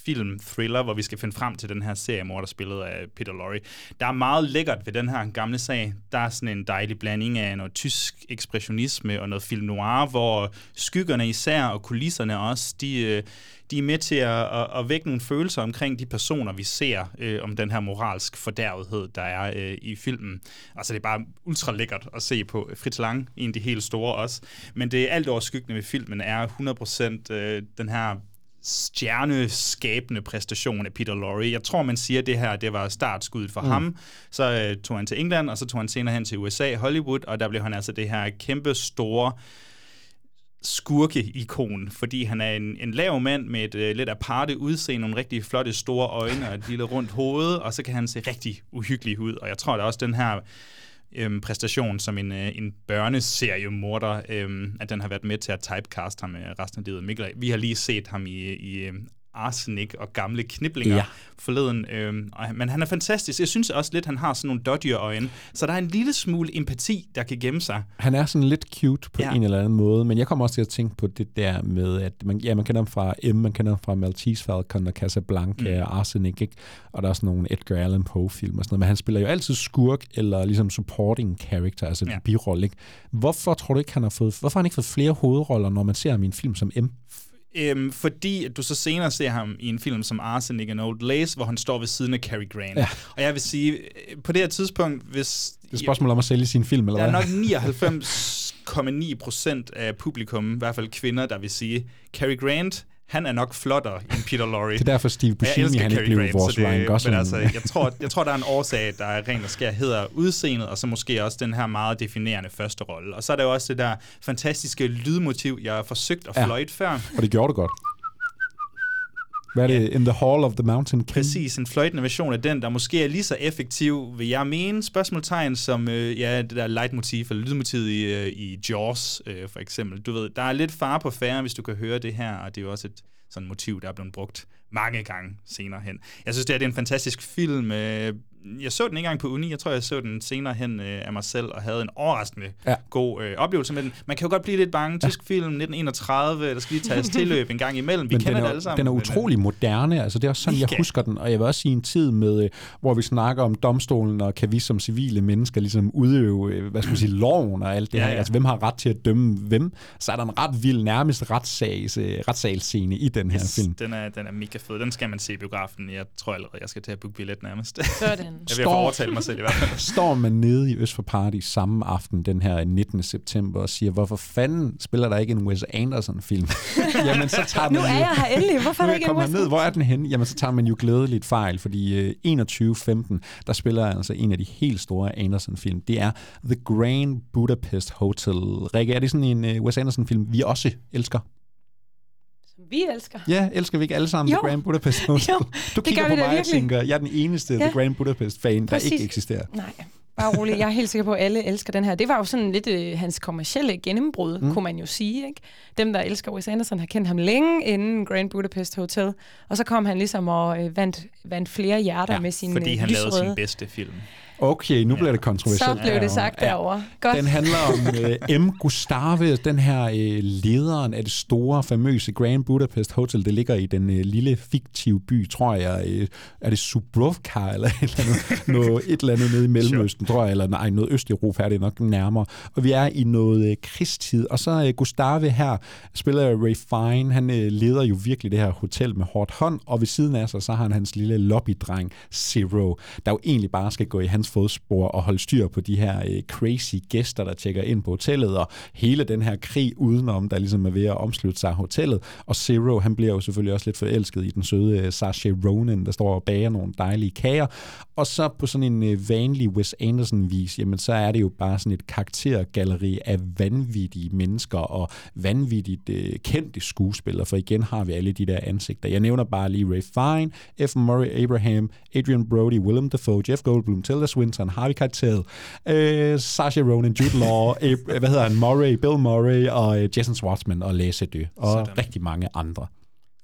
film thriller, hvor vi skal finde frem til den her seriemorder spillet af Peter Lorre. Der er meget lækkert ved den her gamle sag. Der er sådan en dejlig blanding af noget tysk ekspressionisme og noget film noir, hvor skyggerne især og kulisserne også, de, øh, de er med til at, at, at vække nogle følelser omkring de personer, vi ser, øh, om den her moralsk fordærvethed, der er øh, i filmen. Altså det er bare ultra lækkert at se på. Fritz Lang, en af de helt store også. Men det alt overskyggende ved filmen er 100% øh, den her stjerneskabende præstation af Peter Lorre. Jeg tror, man siger, at det her det var startskuddet for mm. ham. Så øh, tog han til England, og så tog han senere hen til USA, Hollywood, og der blev han altså det her kæmpe store skurke-ikon, fordi han er en, en lav mand med et øh, lidt aparte udseende, nogle rigtig flotte store øjne og et lille rundt hoved, og så kan han se rigtig uhyggelig ud. Og jeg tror da også, den her øhm, præstation som en, øh, en børneseriemorder, øhm, at den har været med til at typecast ham øh, resten af livet. Mikkel, vi har lige set ham i, i øh, øh, Arsenic og gamle kniblinger Ja. forleden. Og, men han er fantastisk. Jeg synes også lidt, han har sådan nogle dodgy øjne. Så der er en lille smule empati, der kan gemme sig. Han er sådan lidt cute på ja. En eller anden måde, men jeg kommer også til at tænke på det der med, at man, ja, man kender ham fra M, man kender ham fra Maltese Falcon og Casablanca mm. og Arsenic, ikke? og der er sådan nogle Edgar Allan Poe-film og sådan noget, men han spiller jo altid skurk eller ligesom supporting character, altså ja. Birolle. Ikke? Hvorfor tror du ikke, han har fået, hvorfor har han ikke fået flere hovedroller, når man ser en film som M? Øhm, fordi du så senere ser ham i en film som Arsenic and Old Lace, hvor han står ved siden af Cary Grant. Ja. Og jeg vil sige, øh, på det her tidspunkt, hvis... Det er et spørgsmål om at sælge sin film, eller Der er hvad? nok 99,9 procent af publikum, i hvert fald kvinder, der vil sige, Cary Grant, han er nok flottere end Peter Lorre. [laughs] Det er derfor Steve Buscemi, han ikke blev Grant, vores det- Ryan Gosling. Men altså, jeg tror, jeg tror, der er en årsag, der er rent og skær hedder udseendet, og så måske også den her meget definerende første rolle. Og så er der jo også det der fantastiske lydmotiv, jeg har forsøgt at Ja. fløjte før. Og det gjorde det godt. Hvad er det? In the Hall of the Mountain King? Præcis, en fløjtende version af den, der måske er lige så effektiv, vil jeg mene, spørgsmålstegn, som øh, ja, det der leitmotiv, eller lydmotivet i, øh, i Jaws, øh, for eksempel. Du ved, der er lidt fare på færre, hvis du kan høre det her, og det er jo også et sådan motiv, der er blevet brugt mange gange senere hen. Jeg synes, det, her, det er en fantastisk film. Øh, jeg så den ikke engang på uni, jeg tror, jeg så den senere hen øh, af mig selv, og havde en overraskende Ja. ja. god øh, oplevelse med den. Man kan jo godt blive lidt bange. Tysk film, 1931, der skal lige tages [laughs] tilløb en gang imellem. Vi men kender den er, det alle sammen. Den er men, øh, utrolig moderne, altså det er også sådan, jeg Mega. husker den, og jeg vil også sige en tid med, øh, hvor vi snakker om domstolen, og kan vi som civile mennesker ligesom udøve, øh, hvad skal man sige, loven og alt det Ja, her, ja. altså hvem har ret til at dømme hvem, så er der en ret vild, nærmest retssags, øh, retssalsscene i den her Yes, film. Den er, den er mega fed. Den skal man se i biografen. Jeg tror allerede, jeg skal til at booke billet nærmest. Sådan. Jeg vil overtale mig selv i hvert fald. [laughs] Står man nede i Øst for Party samme aften, den her 19. september, og siger, hvorfor fanden spiller der ikke en Wes Anderson-film? [laughs] Jamen, så tager Nu man er jo- jeg her endelig. Hvorfor er nu der er ikke en Wes ned. Hvor er den henne? Jamen, så tager man jo glædeligt fejl, fordi øh, 21.15, der spiller altså en af de helt store Anderson-film. Det er The Grand Budapest Hotel. Rikke, er det sådan en øh, Wes Anderson-film, vi også elsker? Vi elsker. Ja, elsker vi ikke alle sammen Jo. The Grand Budapest Hotel? [laughs] Jo, du det kigger på mig og virkelig. tænker, jeg er den eneste Ja. The Grand Budapest-fan, der ikke eksisterer. Nej, bare rolig. Jeg er helt sikker på, at alle elsker den her. Det var jo sådan lidt øh, hans kommercielle gennembrud, mm. kunne man jo sige. Ikke? Dem, der elsker Wes Anderson, har kendt ham længe inden Grand Budapest Hotel. Og så kom han ligesom og øh, vandt, vandt flere hjerter Ja, med sin Fordi øh, han lavede lysrøde. sin bedste film. Okay, nu bliver det kontroversielt. Så blev det sagt derovre. Godt. Den handler om uh, M. Gustave, den her uh, lederen af det store, famøse Grand Budapest Hotel. Det ligger i den uh, lille, fiktive by, tror jeg. Uh, er det Subrovka, eller et eller andet, [laughs] noget, et eller andet nede i Mellemøsten, tror jeg, eller nej, noget Østeuropa er det nok nærmere. Og vi er i noget uh, krigstid. Og så uh, Gustave her spiller Ray Fine. Han uh, leder jo virkelig det her hotel med hårdt hånd, og ved siden af sig, så har han hans lille lobbydreng, Zero, der jo egentlig bare skal gå i hans fodspor og holde styr på de her øh, crazy gæster, der tjekker ind på hotellet, og hele den her krig udenom, der ligesom er ved at omslutte sig hotellet. Og Zero, han bliver jo selvfølgelig også lidt forelsket i den søde øh, Saoirse Ronan, der står og bager nogle dejlige kager. Og så på sådan en øh, vanlig Wes Anderson-vis, jamen så er det jo bare sådan et karaktergalleri af vanvittige mennesker og vanvittigt øh, kendte skuespillere, for igen har vi alle de der ansigter. Jeg nævner bare lige Ray Fine, F. Murray Abraham, Adrian Brody, Willem Dafoe, Jeff Goldblum, Tilda Swinton, Harvey Keitel, øh, Saoirse Ronan, Jude Law, [laughs] Ab- hvad hedder han, Murray, Bill Murray og øh, Jason Schwartzman og Lasse Dø, og Sådan. rigtig mange andre.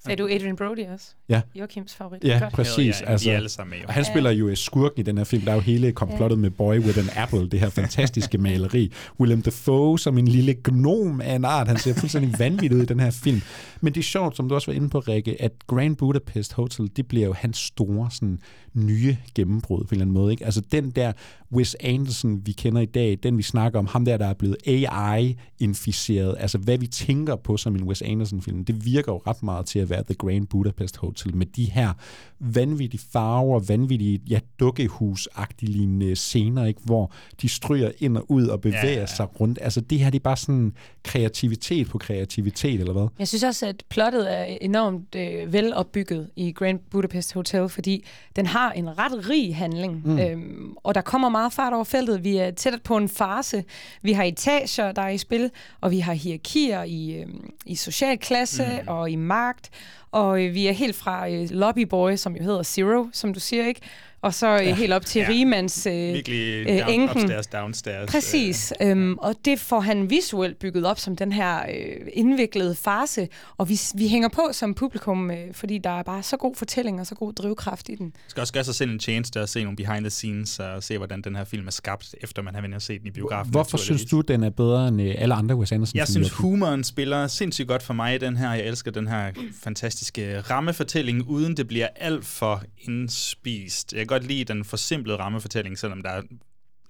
Sagde du Adrian Brody også? Ja. Joachims favorit. Ja, Godt. præcis. Ja, de er alle sammen med, og han spiller jo skurken i den her film. Der er jo hele komplottet med Boy with an Apple, det her fantastiske maleri. Willem Dafoe som en lille gnom af en art. Han ser fuldstændig vanvittig ud i den her film. Men det er sjovt, som du også var inde på, Rikke, at Grand Budapest Hotel, det bliver jo hans store sådan, nye gennembrud på en eller anden måde. Ikke? Altså den der Wes Anderson, vi kender i dag, den vi snakker om, ham der, der er blevet AI-inficeret, altså hvad vi tænker på som en Wes Anderson-film, det virker jo ret meget til at være The Grand Budapest Hotel med de her vanvittige farver, vanvittige ja, dukkehus-agtige lignende scener, ikke? hvor de stryger ind og ud og bevæger Ja, ja, sig rundt. Altså det her, det er bare sådan kreativitet på kreativitet, eller hvad? Jeg synes også, at plottet er enormt øh, velopbygget i Grand Budapest Hotel, fordi den har en ret rig handling, mm. øhm, og der kommer meget fart over feltet. Vi er tæt på en farse. Vi har etager, der er i spil, og vi har hierarkier i, øhm, i social klasse mm. og i magt, og øh, vi er helt fra øh, lobbyboy, som jo hedder Zero, som du siger, ikke? Og så øh, helt op til Ja. rigemands øh, Virkelig øh, down, enken. upstairs, downstairs. Præcis, øhm, og det får han visuelt bygget op som den her øh, indviklede farse, og vi, vi hænger på som publikum, øh, fordi der er bare så god fortælling og så god drivkraft i den. Man skal også gøre sig selv en tjeneste og se nogle behind the scenes og se, hvordan den her film er skabt, efter man har været set den i biografen. Hvorfor synes du, den er bedre end øh, alle andre Wes Anderson Jeg synes, humoren spiller sindssygt godt for mig i den her. Jeg elsker den her fantastiske rammefortælling, uden det bliver alt for indspist. Jeg kan godt lide den forsimplede rammefortælling, selvom der er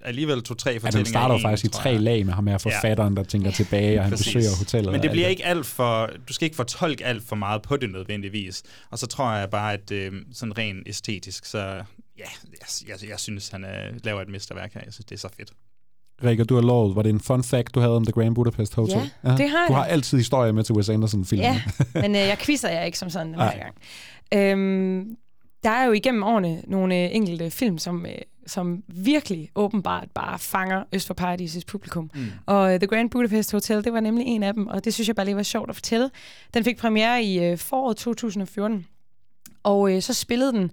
alligevel to-tre Ja, fortællinger den starter en, faktisk i tre lag med ham her forfatteren, der tænker tilbage, og [laughs] han Præcis. besøger hotellet. Men det alt bliver ikke alt for... Du skal ikke fortolke alt for meget på det nødvendigvis. Og så tror jeg bare, at øh, sådan rent æstetisk, så ja, jeg, jeg, jeg synes, han øh, laver et mesterværk her. Jeg synes, det er så fedt. Rikke, du har lovet, var det en fun fact, du havde om The Grand Budapest Hotel? Ja, det har Du jeg. har altid historier med til Wes Anderson-filmen. Ja, men øh, jeg [laughs] quizzer jer ikke som sådan Nej. gang. Øhm, der er jo igennem årene nogle øh, enkelte film, som, øh, som virkelig åbenbart bare fanger Øst for Paradises publikum. Mm. Og øh, The Grand Budapest Hotel, det var nemlig en af dem, og det synes jeg bare lige var sjovt at fortælle. Den fik premiere i øh, foråret 2014, og øh, så spillede den,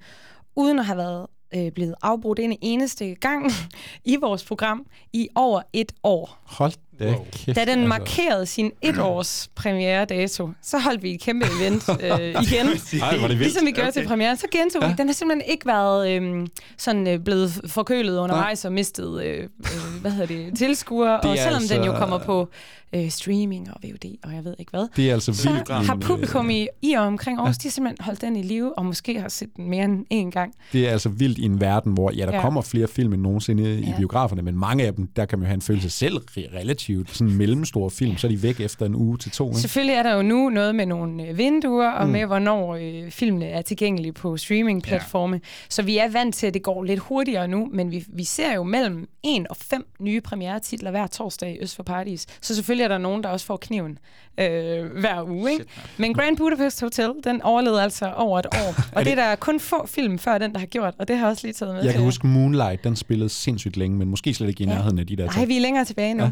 uden at have været øh, blevet afbrudt en eneste gang [laughs] i vores program, i over et år. Hold da Wow. kæft. Da den altså. markerede sin etårs premiere dato, så holdt vi et kæmpe event [laughs] øh, igen. Ej, var det vildt. Ligesom vi gjorde okay. til premieren, så gentog ja. Ja. vi. Den har simpelthen ikke været øh, sådan øh, blevet forkølet undervejs og mistet, øh, øh, hvad hedder det, tilskuere. Det Og selvom altså... den jo altså- kommer på øh, streaming og VOD og jeg ved ikke hvad, Det er altså så vildt. har publikum i, i og omkring Aarhus, de har simpelthen holdt den i live, og måske har set den mere end én gang. Det er altså vildt i en verden, hvor ja, der Ja. ja. kommer flere film end nogensinde i Ja. biograferne, men mange af dem, der kan man jo have en følelse selv re- relativt sådan mellemstore film, så er de væk efter en uge til to. Ikke? Selvfølgelig er der jo nu noget med nogle øh, vinduer, og mm. med hvornår øh, filmene er tilgængelige på streamingplatforme. Ja. Så vi er vant til, at det går lidt hurtigere nu, men vi, vi ser jo mellem en og fem nye premiere-titler hver torsdag i Øst for Paradis. Så selvfølgelig bliver der nogen, der også får kniven øh, hver uge. Ikke? Men Grand Budapest Hotel, den overlevede altså over et år. [laughs] Og det, det- er der kun få film før den, der har gjort, og det har jeg også lige taget med. Jeg kan huske Moonlight, den spillede sindssygt længe, men måske slet ikke i nærheden af de der Nej, vi er længere tilbage nu.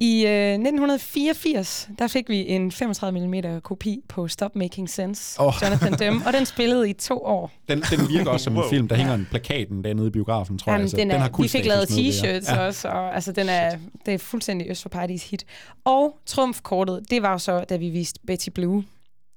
I øh, 1984, der fik vi en 35 mm kopi på Stop Making Sense, oh. Jonathan Demme, og den spillede i to år. Den, den virker også som en film. Der hænger en plakaten dernede i biografen, tror jeg. Jamen, Altså, den er, har vi fik lavet t-shirts ja. også, og altså, den er, det er fuldstændig Øst for Parties hit. Og trumfkortet, det var jo så, da vi viste Betty Blue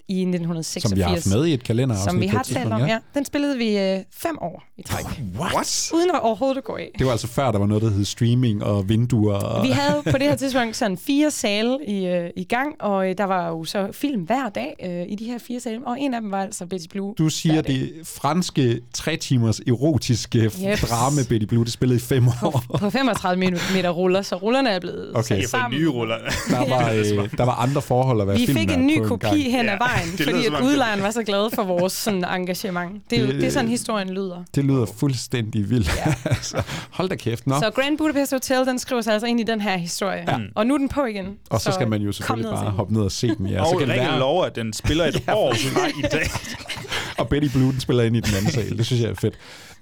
i 1986. Som vi har haft med i et kalender. Som vi har talt om, ja. Den spillede vi øh, fem år i træk, What? uden at overhovedet at gå af. Det var altså før, der var noget, der hed streaming og vinduer. Og... Vi havde på det her tidspunkt sådan fire sale i, øh, i gang, og øh, der var jo så film hver dag øh, i de her fire sale, og en af dem var altså Betty Blue. Du siger, det franske tre timers erotiske yep. drama Betty Blue, det spillede i fem år. På 35 min- meter ruller, så rullerne er blevet Okay. sat sammen. nye ruller. Der var, øh, [laughs] der var andre forhold at være Vi fik en ny på en kopi gang. hen ad Ja, vejen, [laughs] det fordi at udlejeren var så glad for vores sådan, engagement. Det er, jo, Det- det er sådan, historien lyder. Det lyder fuldstændig vildt. Ja. [laughs] altså, hold da kæft. Nå. Så Grand Budapest Hotel, den skriver sig altså ind i den her historie. Ja. Og nu er den på igen. og så skal man jo selvfølgelig bare hoppe ned og se den. Ja. Og så kan det være, lover, at den spiller et [laughs] år fra i dag. Og Betty Blue, den spiller ind i den anden sal. Det synes jeg er fedt.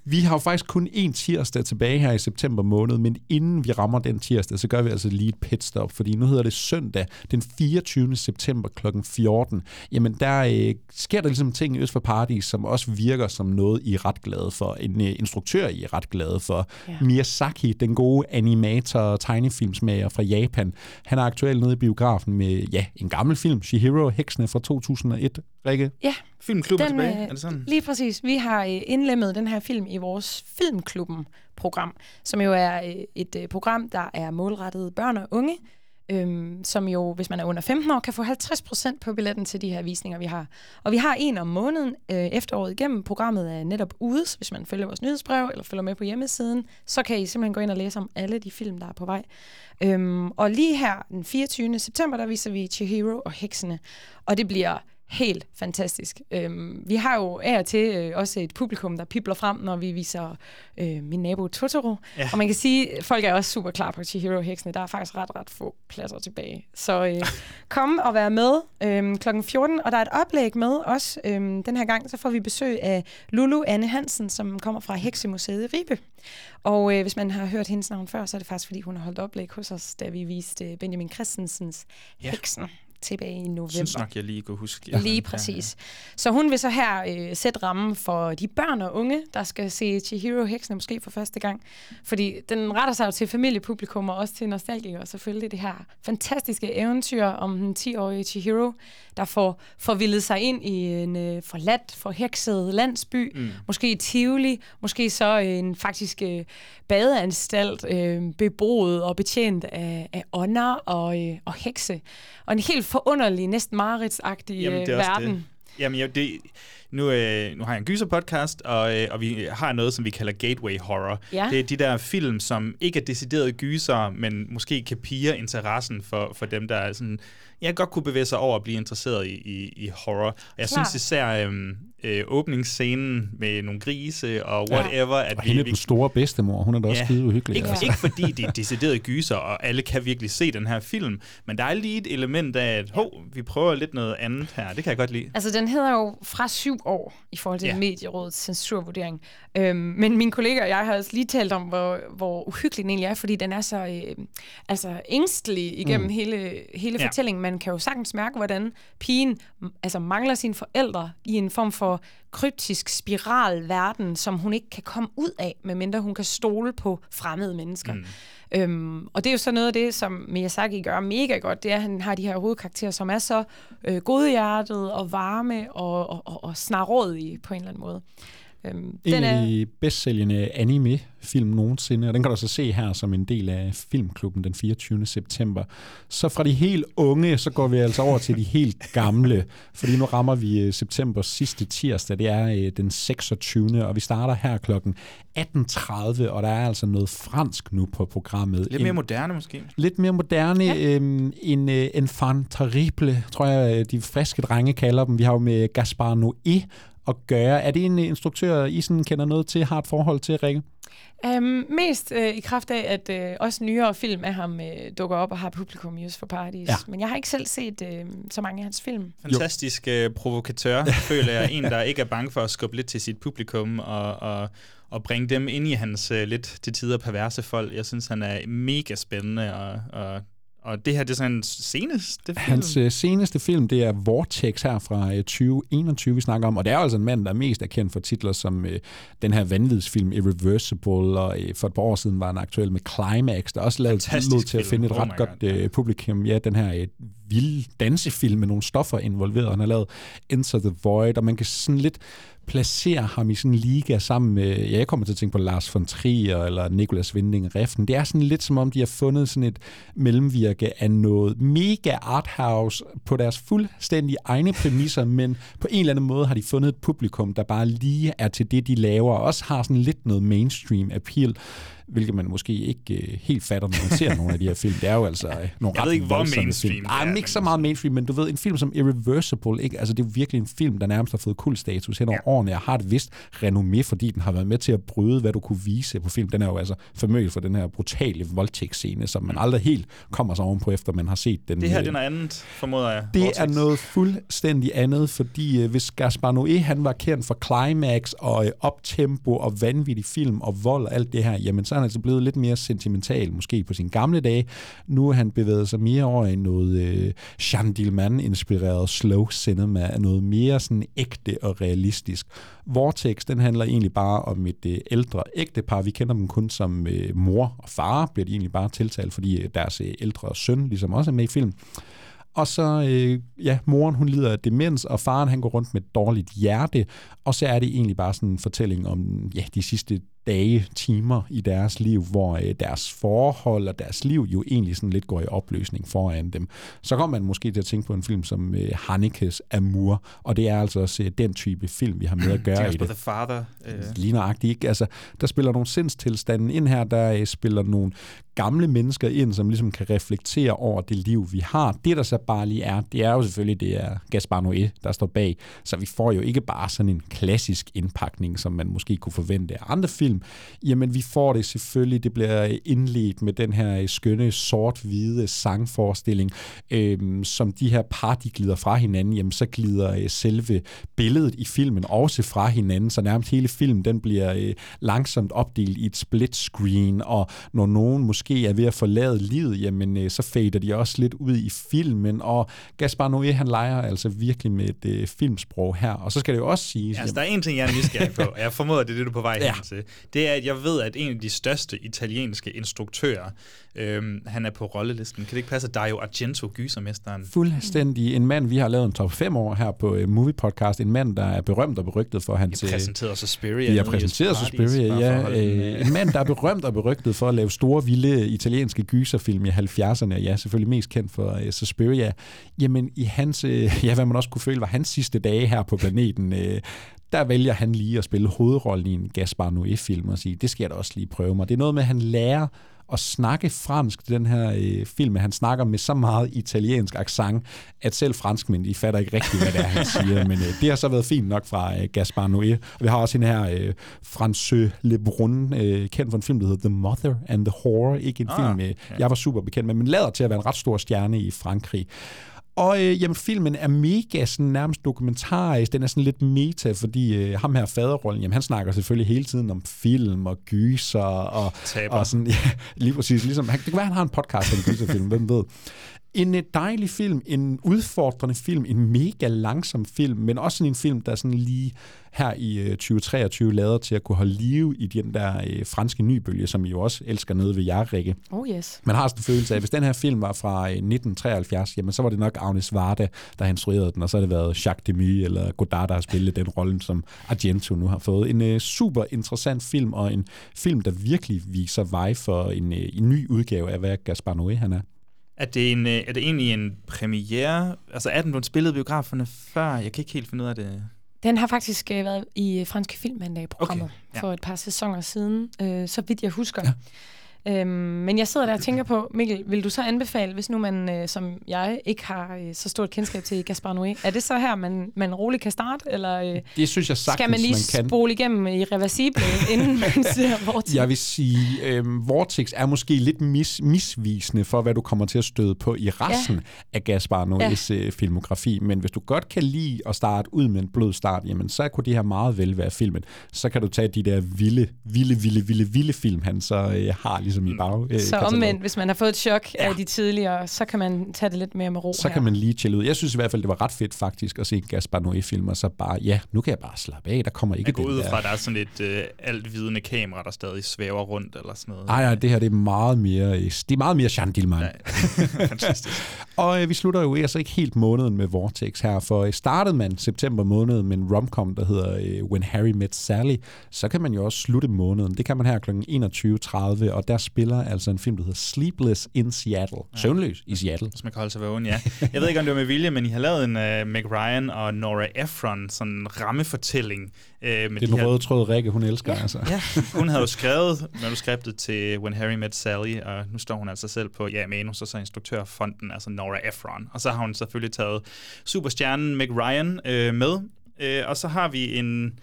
Vi har jo faktisk kun én tirsdag tilbage her i september måned, men inden vi rammer den tirsdag, så gør vi altså lige et pitstop, fordi nu hedder det søndag den 24. september kl. 14. Jamen der øh, sker der ligesom ting i Øst for Paradis, som også virker som noget, I er ret glade for. En øh, instruktør, I er ret glade for. Ja. Miyazaki, den gode animator og tegnefilmsmager fra Japan, han er aktuelt nede i biografen med ja, en gammel film, Shihiro Heksene fra 2001. Rikke? Ja, Filmklubben den, tilbage, øh, er det sådan? lige præcis. Vi har øh, indlemmet den her film i vores Filmklubben-program, som jo er øh, et program, der er målrettet børn og unge, øhm, som jo, hvis man er under 15 år, kan få 50% på billetten til de her visninger, vi har. Og vi har en om måneden øh, efteråret igennem. Programmet er netop ude, så hvis man følger vores nyhedsbrev eller følger med på hjemmesiden, så kan I simpelthen gå ind og læse om alle de film, der er på vej. Øhm, og lige her den 24. september, der viser vi Chihiro og Heksene, og det bliver helt fantastisk. Øhm, vi har jo af og til øh, også et publikum, der pipler frem, når vi viser øh, min nabo Totoro. Ja. Og man kan sige, at folk er også super klar på Chihiro Heksene. Der er faktisk ret, ret få pladser tilbage. Så øh, [laughs] kom og vær med øh, kl. 14, og der er et oplæg med os. Øh, den her gang så får vi besøg af Lulu Anne Hansen, som kommer fra Heksemuseet i Ribe. Og øh, hvis man har hørt hendes navn før, så er det faktisk, fordi hun har holdt oplæg hos os, da vi viste øh, Benjamin Christensens Ja. Tilbage i november. Synes nok, jeg lige kunne huske. Ja, Lige præcis. Så hun vil så her øh, sætte rammen for de børn og unge, der skal se Chihiro Heksene måske for første gang. Fordi den retter sig jo til familiepublikum og også til nostalgikere selvfølgelig. Det her fantastiske eventyr om den 10-årige Chihiro, der får forvildet sig ind i en øh, forladt, forhekset landsby. Mm. Måske i Tivoli, måske så en faktisk øh, badeanstalt, øh, beboet og betjent af, af ånder og, øh, og hekse. Og en helt forunderlig, næsten mareridsagtig Jamen, det også verden. det. Jamen, jeg, det, nu, øh, nu har jeg en gyser-podcast, og, øh, og vi har noget, som vi kalder gateway horror. Ja. Det er de der film, som ikke er decideret gyser, men måske kan pige interessen for, for dem, der er sådan, jeg godt kunne bevæge sig over og blive interesseret i, i, i horror. Og jeg Klart. synes især øh, øh, åbningsscenen med nogle grise og whatever, at Og vi, hende vi den store bedstemor, hun er da også Ja. skide uhyggelig. ikke, altså. ikke fordi det er decideret gyser, og alle kan virkelig se den her film, men der er lige et element af, at hov, vi prøver lidt noget andet her. Det kan jeg godt lide. Altså, den hedder jo fra syv år i forhold til Ja. ja. Medierådets censurvurdering. Øhm, men min kollega og jeg har også lige talt om, hvor, hvor uhyggelig den egentlig er, fordi den er så øh, altså, ængstelig igennem mm. hele, hele Ja. fortællingen. Man kan jo sagtens mærke, hvordan pigen altså, mangler sine forældre i en form for kryptisk spiralverden, som hun ikke kan komme ud af, medmindre hun kan stole på fremmede mennesker. Mm. Øhm, og det er jo så noget af det, som Miyazaki gør mega godt, det er, at han har de her hovedkarakterer, som er så øh, godhjertede og varme og, og, og, og snarrådige på en eller anden måde. Øhm, En den af er, de bedst sælgende anime-film nogensinde, og den kan du så se her som en del af Filmklubben den 24. september. Så fra de helt unge, så går vi altså over til de helt gamle, fordi nu rammer vi øh, septembers sidste tirsdag, det er øh, den 26. og vi starter her klokken 18.30, og der er altså noget fransk nu på programmet. Lidt mere moderne måske. Lidt mere moderne. Ja. Øhm, en øh, enfant terrible, tror jeg, de friske drenge kalder dem. Vi har jo med Gaspar Noé at gøre. Er det en øh, instruktør, I sådan kender noget til, har et forhold til, Rikke? Um, mest uh, i kraft af, at uh, også nyere film af ham uh, dukker op og har publikum just for Paradis. Ja. Men jeg har ikke selv set uh, så mange af hans film. Fantastisk øh, provokatør, [laughs] føler jeg. [laughs] En, der ikke er bange for at skubbe lidt til sit publikum og, og, og bringe dem ind i hans øh, lidt til tider perverse folk. Jeg synes, han er mega spændende, og, og, og det her det er sådan hans seneste film. Hans øh, seneste film, det er Vortex her fra øh, 2021, vi snakker om. Og det er altså en mand, der er mest er kendt for titler som øh, den her vanvidsfilm Irreversible, og øh, for et par år siden var han aktuel med Climax, der også lavede lod til at finde et Oh ret godt øh, publikum. Ja, den her øh, vilde dansefilm med nogle stoffer involveret. Han har lavet Enter the Void, og man kan sådan lidt placere ham i sådan en liga sammen med, ja, jeg kommer til at tænke på Lars von Trier eller Nicolas Winding Refn. Det er sådan lidt som om, de har fundet sådan et mellemvirke af noget mega arthouse på deres fuldstændig egne præmisser, [laughs] men på en eller anden måde har de fundet et publikum, der bare lige er til det, de laver, og også har sådan lidt noget mainstream appeal hvilket man måske ikke øh, helt fatter, når man ser nogle af de her film. Det er jo altså øh, nogle Jeg ret ved ikke, hvor mainstream film. Ej, er, men ikke så meget mainstream, men du ved, en film som Irreversible, ikke? Altså, det er jo virkelig en film, der nærmest har fået kultstatus hen over ja. årene, og har et vist renommé, fordi den har været med til at bryde, hvad du kunne vise på film. Den er jo altså famøs for den her brutale voldtægtsscene, som man aldrig helt kommer sig ovenpå, efter man har set den. Det her øh, det er andet, formoder jeg. det Vortex. er noget fuldstændig andet, fordi øh, hvis Gaspar Noé, han var kendt for climax og øh, optempo og vanvittig film og vold og alt det her, jamen så er han altså blevet lidt mere sentimental, måske på sine gamle dage. Nu er han bevæget sig mere over i noget øh, Jean Dillman-inspireret slow cinema, noget mere sådan ægte og realistisk. Vortex, den handler egentlig bare om et øh, ældre ægtepar. Vi kender dem kun som øh, mor og far, bliver de egentlig bare tiltalt, fordi øh, deres øh, ældre søn ligesom også er med i film. Og så, øh, ja, moren hun lider af demens, og faren han går rundt med et dårligt hjerte, og så er det egentlig bare sådan en fortælling om ja, de sidste dage, timer i deres liv, hvor øh, deres forhold og deres liv jo egentlig sådan lidt går i opløsning foran dem. Så kommer man måske til at tænke på en film som øh, Hanekes Amour, og det er altså også øh, den type film, vi har med at [clears throat] gøre i det. The Father. Øh, Lige nøjagtigt, ikke? Altså, der spiller nogle sindstilstande ind her, der øh, spiller nogle gamle mennesker ind, som ligesom kan reflektere over det liv, vi har. Det, der så bare lige er, det er jo selvfølgelig, det er Gaspar Noé, der står bag. Så vi får jo ikke bare sådan en klassisk indpakning, som man måske kunne forvente af andre film. Jamen, vi får det selvfølgelig, det bliver indledt med den her øh, skønne, sort-hvide sangforestilling, øhm, som de her par, de glider fra hinanden, jamen så glider øh, selve billedet i filmen også fra hinanden, så nærmest hele filmen, den bliver øh, langsomt opdelt i et split screen, og når nogen måske er ved at forlade livet, jamen øh, så fader de også lidt ud i filmen, og Gaspar Noé, han leger altså virkelig med et øh, filmsprog her, og så skal det jo også siges... Altså, der er en ting, jeg er nysgerrig på, og jeg formoder, det er det, du er på vej [laughs] Ja. hen til. Det er, at jeg ved, at en af de største italienske instruktører, øhm, han er på rollelisten. Kan det ikke passe, Dario Argento, gysermesteren? Fuldstændig. En mand, vi har lavet en top 5 år her på uh, Movie Podcast. En mand, der er berømt og berygtet for hans... Vi øh, præsenterede Suspiria. Vi har præsenteret Suspiria, ja. Øh, øh, en mand, der er berømt og berygtet for at lave store, vilde italienske gyserfilm i 70'erne. Ja, selvfølgelig mest kendt for uh, Suspiria. Jamen, i hans... Øh, [laughs] ja, hvad man også kunne føle var hans sidste dage her på planeten... Øh, der vælger han lige at spille hovedrollen i en Gaspar Noé-film og sige, det skal jeg da også lige prøve mig. Det er noget med, at han lærer at snakke fransk den her øh, film, han snakker med så meget italiensk accent, at selv franskmænd, de fatter ikke rigtigt, hvad det er, han siger. Men øh, det har så været fint nok fra øh, Gaspar Noé. Og vi har også en her, øh, François Lebrun, øh, kendt for en film, der hedder The Mother and the Whore. Ikke en Ah, film, øh, ja. jeg var super bekendt med, men lader til at være en ret stor stjerne i Frankrig. Og øh, jamen, filmen er mega sådan nærmest dokumentarisk. Den er sådan lidt meta, fordi øh, ham her faderrollen, jamen han snakker selvfølgelig hele tiden om film og gyser og, Taber. og sådan, [laughs] ja, lige præcis. Ligesom, han, det kan være, han har en podcast om gyserfilm, hvem ved. En øh, dejlig film, en udfordrende film, en mega langsom film, men også sådan en film, der sådan lige her i øh, 2023 lader til at kunne holde live i den der øh, franske nybølge, som I jo også elsker nede ved jer, Rikke. Oh yes. Man har sådan en følelse af, at hvis den her film var fra øh, 1973, jamen så var det nok Agnes Varda, der har instrueret den, og så har det været Jacques Demy eller Godard, der har spillet den rolle, som Argento nu har fået. En øh, super interessant film, og en film, der virkelig viser vej for en, øh, en ny udgave af, hvad Gaspar Noé han er. Er det, en, øh, er det egentlig en premiere? Altså er den blevet spillet biograferne før? Jeg kan ikke helt finde ud af det. Den har faktisk øh, været i øh, Franske Filmmandag-programmet Okay, ja. ja. for et par sæsoner siden, øh, så vidt jeg husker. Øhm, men jeg sidder der og tænker på, Mikkel, vil du så anbefale, hvis nu man, øh, som jeg, ikke har øh, så stort kendskab til Gaspar Noé, er det så her, man, man roligt kan starte, eller øh, Det synes jeg sagtens, skal man lige man kan. spole igennem i reversible, inden man [laughs] ser Vortex? Jeg vil sige, øh, Vortex er måske lidt mis, misvisende for, hvad du kommer til at støde på i resten ja. af Gaspar Noés ja. filmografi. Men hvis du godt kan lide at starte ud med en blød start, jamen så kunne det her meget vel være filmen. Så kan du tage de der vilde, vilde, vilde, vilde, vilde film, han så øh, har ligesom i bag. Øh, så omvendt, hvis man har fået et chok ja. af de tidligere, så kan man tage det lidt mere med ro Så her. kan man lige chille ud. Jeg synes i hvert fald, det var ret fedt faktisk at se en Gaspar Noé-film, og så bare, ja, nu kan jeg bare slappe af, der kommer ikke Jeg går den ud der... fra, der er sådan et øh, altvidende kamera, der stadig svæver rundt eller sådan noget. Ej, nej, det her det er meget mere, øh, det er meget mere Jean Dillman. Ja, [laughs] fantastisk. [laughs] Og øh, vi slutter jo altså ikke helt måneden med Vortex her, for øh, startede man september måned med en romcom, der hedder øh, When Harry Met Sally, så kan man jo også slutte måneden. Det kan man her kl. 21.30, og der spiller altså en film, der hedder Sleepless in Seattle. Ja. Søvnløs i Seattle. Hvis man kan holde sig vågen, ja. Jeg ved ikke, om det var med vilje, men I har lavet en uh, Meg Ryan og Nora Ephron sådan rammefortælling. Uh, med Det er den røde tråd, Rikke, hun elsker. Ja. Altså. Ja, [laughs] hun havde jo skrevet manuskriptet til When Harry Met Sally, og nu står hun altså selv på, ja, manus og så instruktørfonden, altså Nora Ephron. Og så har hun selvfølgelig taget superstjernen Meg Ryan øh, med, øh, og så har vi en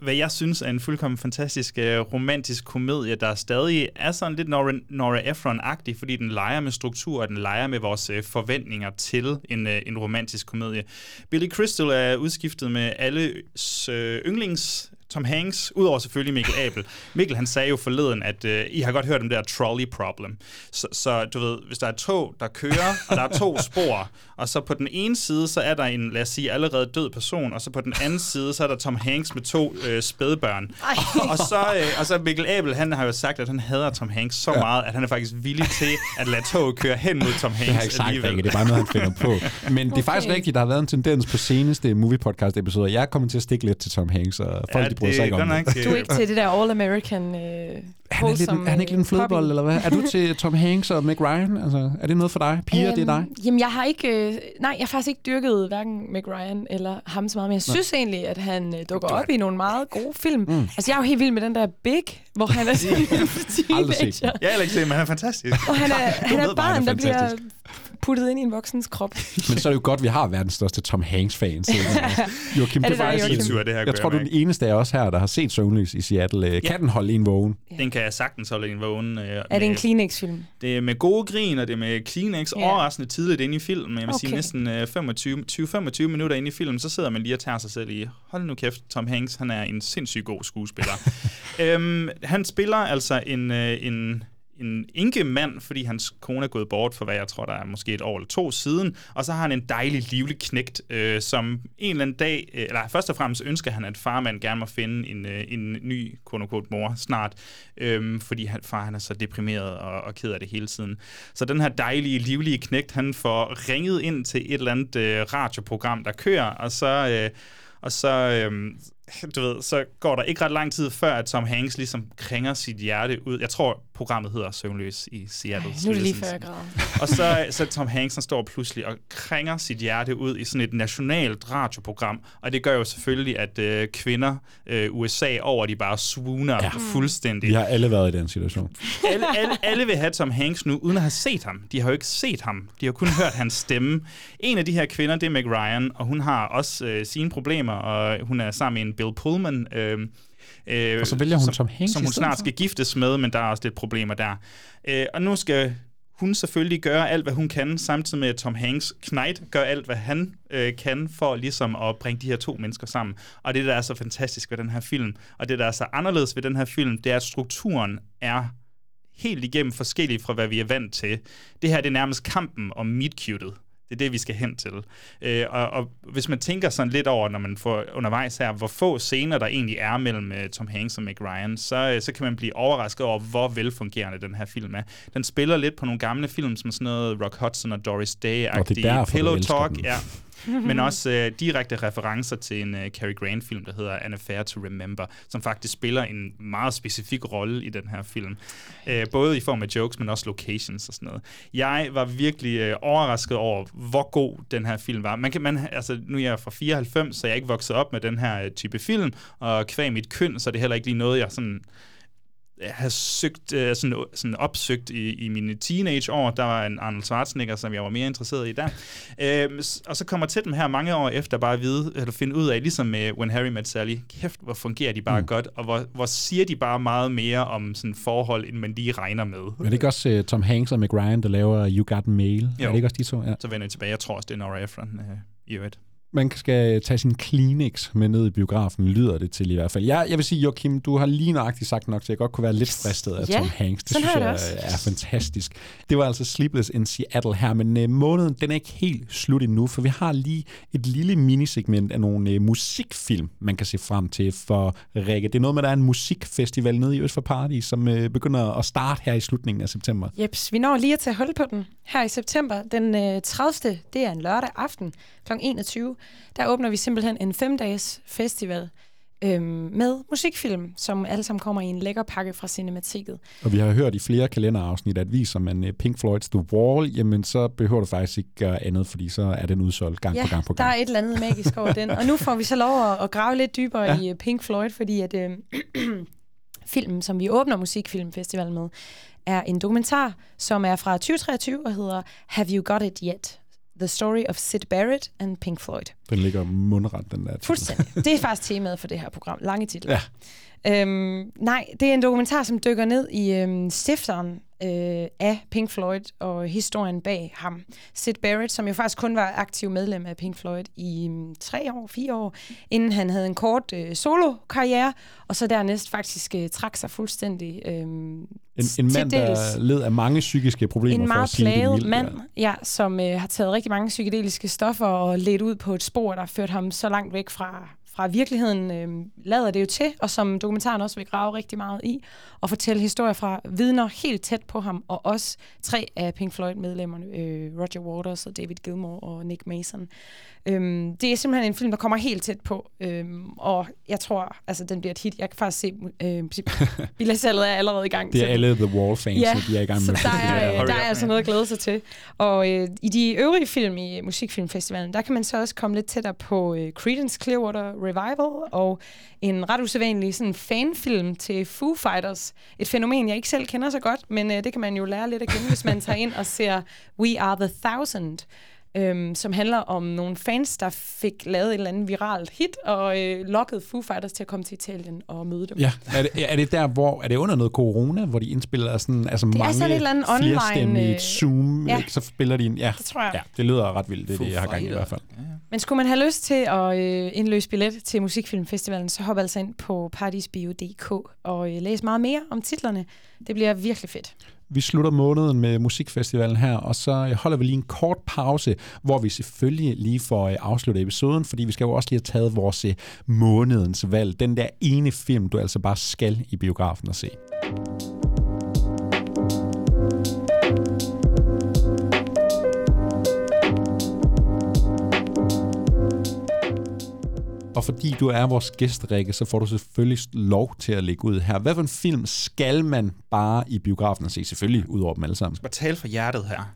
hvad jeg synes er en fuldkommen fantastisk øh, romantisk komedie, der stadig er sådan lidt Nora, Nora Ephron-agtig, fordi den leger med struktur, og den leger med vores øh, forventninger til en, øh, en romantisk komedie. Billy Crystal er udskiftet med alle øh, yndlings Tom Hanks, udover selvfølgelig Mikkel Abel. Mikkel han sagde jo forleden, at øh, I har godt hørt om det der trolley problem. Så, så du ved, hvis der er et tog, der kører, og der er to [laughs] spor, og så på den ene side, så er der en, lad os sige, allerede død person, og så på den anden side, så er der Tom Hanks med to øh, spædbørn. Og så, øh, og så Mikkel Abel, han har jo sagt, at han hader Tom Hanks så ja. meget, at han er faktisk villig til at lade toget køre hen mod Tom Hanks Det har jeg ikke sagt, Rikke. Det er bare noget, han finder på. Men okay. det er faktisk rigtigt, der har været en tendens på seneste movie podcast episoder. Jeg er kommet til at stikke lidt til Tom Hanks, og folk Ja, de bryder sig ikke er om det. Du er ikke til det der all-American øh, Han er, lidt, er han ikke lidt en flødebold, eller hvad? Er du til Tom Hanks og Meg Ryan? Altså, er det noget for dig? Piger, øhm, det er dig? Jamen, jeg har ikke... Øh, nej, jeg har faktisk ikke dyrket hverken Meg Ryan eller ham så meget, men jeg synes egentlig, at han øh, dukker op i nogle meget gode film. Mm. Altså, jeg er jo helt vild med den der Big, hvor han er [laughs] sådan en [laughs] teenager. Jeg har ikke set, men han er fantastisk. Og han er, han er et barn, er der bliver. Puttet ind i en voksens krop. [laughs] Men så er det jo godt, at vi har verdens største Tom Hanks-fans. [laughs] Joachim, Er det det var Joachim? Tur, det her Jeg tror, du er den eneste af os her, der har set Søvnløs i Seattle. Ja. Kan den holde en vågen? Den kan jeg sagtens holde en vågen. Øh, Er det en Kleenex-film? Det er med gode grin, og det er med Kleenex Ja. overraskende tidligt inde i filmen. Jeg vil okay. sige næsten øh, 25 20-25 minutter inde i filmen, så sidder man lige og tager sig selv i, hold nu kæft, Tom Hanks, han er en sindssygt god skuespiller. [laughs] øhm, han spiller altså en, øh, en, en enkemand, fordi hans kone er gået bort for, hvad jeg tror, der er måske et år eller to siden, og så har han en dejlig, livlig knægt, øh, som en eller anden dag, øh, eller først og fremmest ønsker han, at farmand gerne må finde en, øh, en ny, quote unquote, mor snart, øh, fordi han, far han er så deprimeret og, og ked af det hele tiden. Så den her dejlige, livlige knægt, han får ringet ind til et eller andet øh, radioprogram, der kører, og så... Øh, og så, øh, [laughs] du ved, så går der ikke ret lang tid før, at Tom Hanks ligesom kringer sit hjerte ud. Jeg tror, programmet hedder Søvnløs i Seattle. Ej, nu er det lige før jeg græder. Og så, så Tom Hanks han står pludselig og kringer sit hjerte ud i sådan et nationalt radioprogram. Og det gør jo selvfølgelig, at øh, kvinder øh, USA over, de bare swooner ja. fuldstændig. Vi har alle været i den situation. Alle, alle, alle vil have Tom Hanks nu, uden at have set ham. De har jo ikke set ham. De har kun hørt hans stemme. En af de her kvinder, det er Meg Ryan, og hun har også øh, sine problemer, og hun er sammen med en Bill Pullman. Øh, øh, Og så vælger hun som, Tom Hanks Som hun snart skal giftes med, men der er også lidt problemer der. Øh, og nu skal hun selvfølgelig gøre alt, hvad hun kan, samtidig med at Tom Hanks Knight gør alt, hvad han øh, kan, for ligesom at bringe de her to mennesker sammen. Og det, der er så fantastisk ved den her film, og det, der er så anderledes ved den her film, det er, at strukturen er helt igennem forskellig fra, hvad vi er vant til. Det her det er nærmest kampen om meet-cutet. Det er det, vi skal hen til. Øh, og, og hvis man tænker sådan lidt over, når man får undervejs her, hvor få scener der egentlig er mellem uh, Tom Hanks og Meg Ryan, så, uh, så kan man blive overrasket over, hvor velfungerende den her film er. Den spiller lidt på nogle gamle film, som sådan noget Rock Hudson og Doris Day-agtige Pillow Talk. Ja. [laughs] men også øh, direkte referencer til en øh, Cary Grant-film, der hedder An Affair to Remember, som faktisk spiller en meget specifik rolle i den her film. Øh, både i form af jokes, men også locations og sådan noget. Jeg var virkelig øh, overrasket over, hvor god den her film var. Man kan, man, altså, nu er jeg fra 94, så jeg er ikke vokset op med den her øh, type film, og kvæg mit køn, så er det heller ikke lige noget, jeg sådan have søgt, øh, sådan, sådan opsøgt i, i mine teenageår. Der var en Arnold Schwarzenegger, som jeg var mere interesseret i der. Øh, og så kommer til dem her mange år efter bare at vide, eller finde ud af, ligesom med When Harry Met Sally, kæft, hvor fungerer de bare mm. godt, og hvor, hvor siger de bare meget mere om sådan forhold, end man lige regner med. Er det ikke også uh, Tom Hanks og Meg Ryan, der laver You Got Mail? Jo. Er det ikke også de to? Ja. Så vender jeg tilbage. Jeg tror også, det er Nora Ephron øh, i øvrigt. Man skal tage sin Kleenex med ned i biografen, lyder det til i hvert fald. Jeg, jeg vil sige, Joachim, du har lige nøjagtigt sagt nok til, at jeg godt kunne være lidt fristet af Ja, Tom Hanks. Det synes jeg det er fantastisk. Det var altså Sleepless in Seattle her, men øh, måneden den er ikke helt slut endnu, for vi har lige et lille minisegment af nogle øh, musikfilm, man kan se frem til for Rikke. Det er noget med, at der er en musikfestival nede i Øst for Party, som øh, begynder at starte her i slutningen af september. Jeps, vi når lige at tage hul på den her i september. Den øh, 30. det er en lørdag aften kl. 21. Der åbner vi simpelthen en femdages festival øhm, med musikfilm, som alle sammen kommer i en lækker pakke fra Cinematiket. Og vi har hørt i flere kalenderafsnit, at viser man øh, Pink Floyd's The Wall, jamen så behøver du faktisk ikke gøre andet, fordi så er den udsolgt gang ja, på gang på der gang. er et eller andet magisk over den. Og nu får vi så lov at, at grave lidt dybere Ja. ja. i øh, Pink Floyd, fordi at øh, [clears throat] filmen, som vi åbner Musikfilmfestivalen med, er en dokumentar, som er fra 2023 og hedder Have You Got It Yet? The Story of Sid Barrett and Pink Floyd. Den ligger mundret, den der titel. Fuldstændig. [laughs] Det er faktisk temaet for det her program. Lange titler. Ja. Øhm, nej, det er en dokumentar, som dykker ned i øhm, stifteren øh, af Pink Floyd og historien bag ham. Sid Barrett, som jo faktisk kun var aktiv medlem af Pink Floyd i øhm, tre år, fire år, inden han havde en kort øh, solo-karriere, og så dernæst faktisk øh, trak sig fuldstændig øhm, En, en mand, der led af mange psykiske problemer, En meget plaget mand, ja, som øh, har taget rigtig mange psykedeliske stoffer og ledt ud på et spor, der ført ham så langt væk fra, fra virkeligheden, øh, lader det jo til, og som dokumentaren også vil grave rigtig meget i, og fortælle historier fra vidner helt tæt på ham, og også tre af Pink Floyd-medlemmerne, øh, Roger Waters og David Gilmour og Nick Mason. Øhm, det er simpelthen en film, der kommer helt tæt på, øhm, og jeg tror, altså den bliver et hit. Jeg kan faktisk se, [laughs] øh, billetsalget er allerede i gang. Det er alle The Wall-fans, Ja, de er i gang med så der er, det. øh, der er altså noget at glæde sig til. Og øh, i de øvrige film i Musikfilmfestivalen, der kan man så også komme lidt tættere på øh, Creedence Clearwater Revival og en ret usædvanlig sådan fanfilm til Foo Fighters. Et fænomen, jeg ikke selv kender så godt, men øh, det kan man jo lære lidt at kende, hvis man tager ind og ser We Are The Thousand øhm, som handler om nogle fans, der fik lavet et eller andet viralt hit, og øh, lokkede Foo Fighters til at komme til Italien og møde dem. Ja, er det, er det der, hvor, er det under noget corona, hvor de indspiller sådan, altså er mange sådan et eller andet online, øh, Zoom, ja. ikke? så spiller de en, ja, Det tror jeg. ja, det lyder ret vildt, det er det, jeg har gang i i hvert fald. Men skulle man have lyst til at øh, indløse billet til Musikfilmfestivalen, så hop altså ind på paradisbio.dk og øh, læs meget mere om titlerne. Det bliver virkelig fedt. Vi slutter måneden med musikfestivalen her, og så holder vi lige en kort pause, hvor vi selvfølgelig lige får øh, afsluttet episoden, fordi vi skal jo også lige have taget vores øh, månedens valg. Den der ene film, du altså bare skal i biografen og se. Og fordi du er vores gæst, Rikke, så får du selvfølgelig lov til at lægge ud her. Hvad for en film skal man bare i biografen og se? Selvfølgelig, ud over dem alle sammen. Bare tale for hjertet her.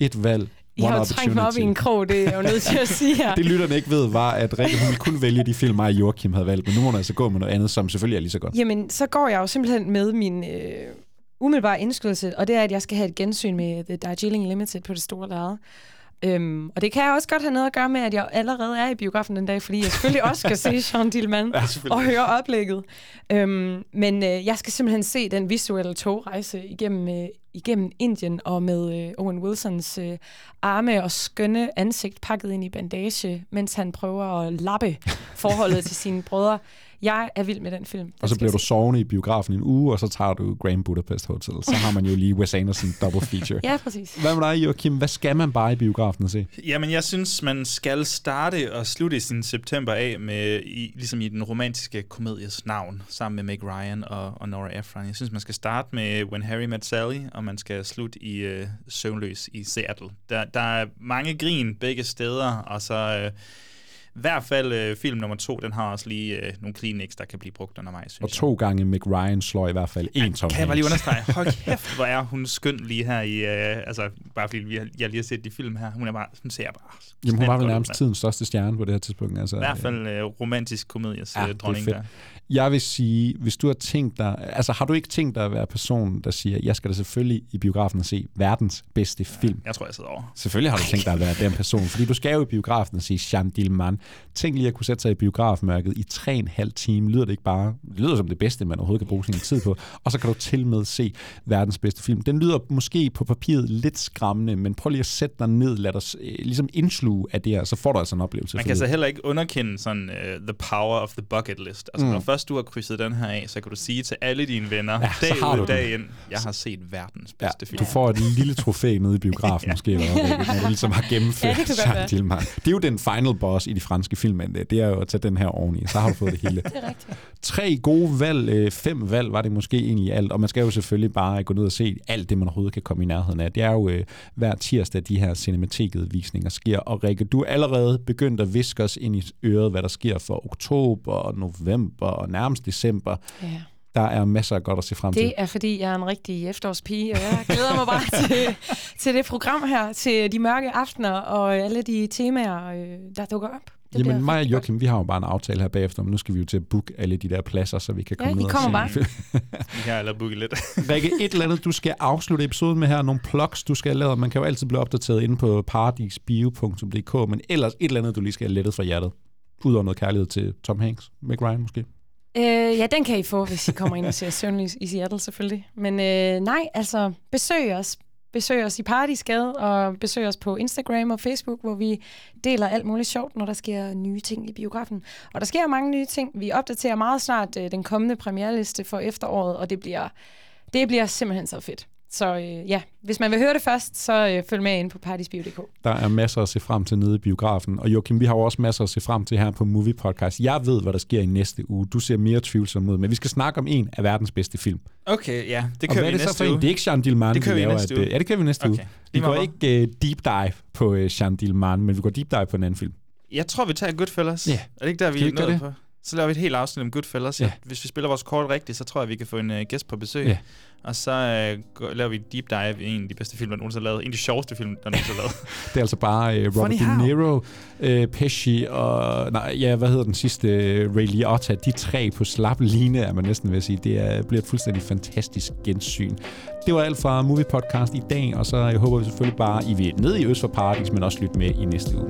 Et valg, I har jo trængt mig op i en krog, det er jeg jo nødt til at sige her. [laughs] Det lytterne ikke ved, var, at Rikke hun ville kun vælge de film, mig og Joachim havde valgt, men nu må hun altså gå med noget andet, som selvfølgelig er lige så godt. Jamen, så går jeg jo simpelthen med min øh, umiddelbare indskydelse, og det er, at jeg skal have et gensyn med The Darjeeling Limited på det store lærred. Øhm, og det kan jeg også godt have noget at gøre med, at jeg allerede er i biografen den dag, fordi jeg selvfølgelig også skal se [laughs] Jean Dillman Ja, og høre oplægget. Øhm, men øh, jeg skal simpelthen se den visuelle togrejse igennem, øh, igennem Indien og med øh, Owen Wilsons øh, arme og skønne ansigt pakket ind i bandage, mens han prøver at lappe forholdet til sine brødre. Jeg er vild med den film. Den Og så bliver du sovende i biografen i en uge, og så tager du Grand Budapest Hotel. Så har man jo lige Wes Anderson double feature. [laughs] Ja, præcis. Hvad med dig, Joachim? Hvad skal man bare i biografen at se? Jamen, jeg synes, man skal starte og slutte sin september af med, i, ligesom i den romantiske komedies navn, sammen med Meg Ryan og, og Nora Ephron. Jeg synes, man skal starte med When Harry Met Sally, og man skal slutte i uh, Søvnløs i Seattle. Der, der er mange grin begge steder, og så... Uh, i hvert fald øh, film nummer to, den har også lige øh, nogle Kleenex, der kan blive brugt undervejs, synes Og to gange Meg Ryan slår i hvert fald en Tom kan jeg bare lige understrege, hold [laughs] kæft, hvor er hun skøn lige her i, øh, altså bare fordi vi har, jeg lige har set de film her, hun er bare, hun ser bare Jamen, hun var vel nærmest tidens største stjerne på det her tidspunkt. Altså, I hvert fald øh, romantisk komedies Ja, er dronning der. Jeg vil sige, hvis du har tænkt dig... Altså, har du ikke tænkt dig at være personen, der siger, jeg skal da selvfølgelig i biografen og se verdens bedste film? Jeg tror, jeg sidder over. Selvfølgelig har du tænkt dig at være den person, fordi du skal jo i biografen og sige Jean Dillman. Tænk lige at kunne sætte sig i biografmørket i tre og en halv time. Lyder det ikke bare... Det lyder som det bedste, man overhovedet kan bruge sin tid på. Og så kan du til med se verdens bedste film. Den lyder måske på papiret lidt skræmmende, men prøv lige at sætte dig ned, lad os øh, ligesom indsluge af det her, så får du altså en oplevelse. Man kan så heller ikke underkende sådan uh, the power of the bucket list. Altså, mm. når først du har krydset den her af, så kan du sige til alle dine venner, Ja, ja, så dag ud den. dag ind, jeg har set verdens bedste Ja, film. du får et lille trofæ nede i biografen, [laughs] måske, eller hvad, når du ligesom har gennemført [laughs] Ja, det Jean være. Dillman. Det er jo den final boss i de franske film, men det det er jo at tage den her oveni, så har du fået det hele. [laughs] Det er rigtigt. Tre gode valg, øh, fem valg var det måske egentlig alt, og man skal jo selvfølgelig bare gå ned og se alt det, man overhovedet kan komme i nærheden af. Det er jo øh, hver tirsdag, de her cinematikket-visninger sker, og Rikke, du er allerede begyndt at viske os ind i øret, hvad der sker for oktober og november og nærmest december. Ja. Der er masser af godt at se frem til. Det er, fordi jeg er en rigtig efterårspige, og jeg glæder mig bare til, til det program her, til de mørke aftener og alle de temaer, øh, der dukker op. Det Jamen mig og godt. Joachim, vi har jo bare en aftale her bagefter, men nu skal vi jo til at booke alle de der pladser, så vi kan Ja, komme I ned kommer og se. [laughs] Vi kan eller booke lidt. Rikke, et eller andet, du skal afslutte episoden med her, nogle plugs, du skal have lavet. Man kan jo altid blive opdateret inde på paradisbio.dk, men ellers et eller andet, du lige skal have lettet fra hjertet. Udover noget kærlighed til Tom Hanks, Meg Ryan måske. Øh, ja, den kan I få, hvis I kommer ind og ser Søvnlys i Seattle selvfølgelig. Men øh, nej, altså besøg os. Besøg os i Paradisgade, og besøg os på Instagram og Facebook, hvor vi deler alt muligt sjovt, når der sker nye ting i biografen. Og der sker mange nye ting. Vi opdaterer meget snart øh, den kommende premierliste for efteråret, og det bliver, det bliver simpelthen så fedt. Så øh, ja, hvis man vil høre det først, så øh, følg med ind på paradisbio.dk. Der er masser at se frem til nede i biografen. Og Joachim, vi har jo også masser at se frem til her på Movie Podcast. Jeg ved, hvad der sker i næste uge. Du ser mere tvivlsom ud, men vi skal snakke om en af verdens bedste film. Okay, ja, det kører vi er det så næste uge. Det er ikke Jean Dillman, Det kører vi laver. næste at, uge. øh, Ja, det kører vi næste Okay. uge. Vi går ikke uh, deep dive på uh, Jean Dillman, men vi går deep dive på en anden film. Jeg tror, vi tager Goodfellas. Ja. Er det ikke der, vi er nået på? Så laver vi et helt afsnit om Goodfellas. Ja. Hvis vi spiller vores kort rigtigt, så tror jeg, vi kan få en uh, gæst på besøg. Ja. Og så uh, laver vi et deep dive i en af de bedste film, der nogensinde er lavet. En af de sjoveste film, der nogensinde er lavet. [laughs] Det er altså bare uh, Robert Funny De? Niro, uh, Pesci og nej, ja, hvad hedder den sidste, uh, Ray Liotta. De tre på slap line, er man næsten vil sige. Det er, bliver et fuldstændig fantastisk gensyn. Det var alt fra Movie Podcast i dag, og så jeg håber vi selvfølgelig bare, I vil ned i Øst for Paradis, men også lytte med i næste uge.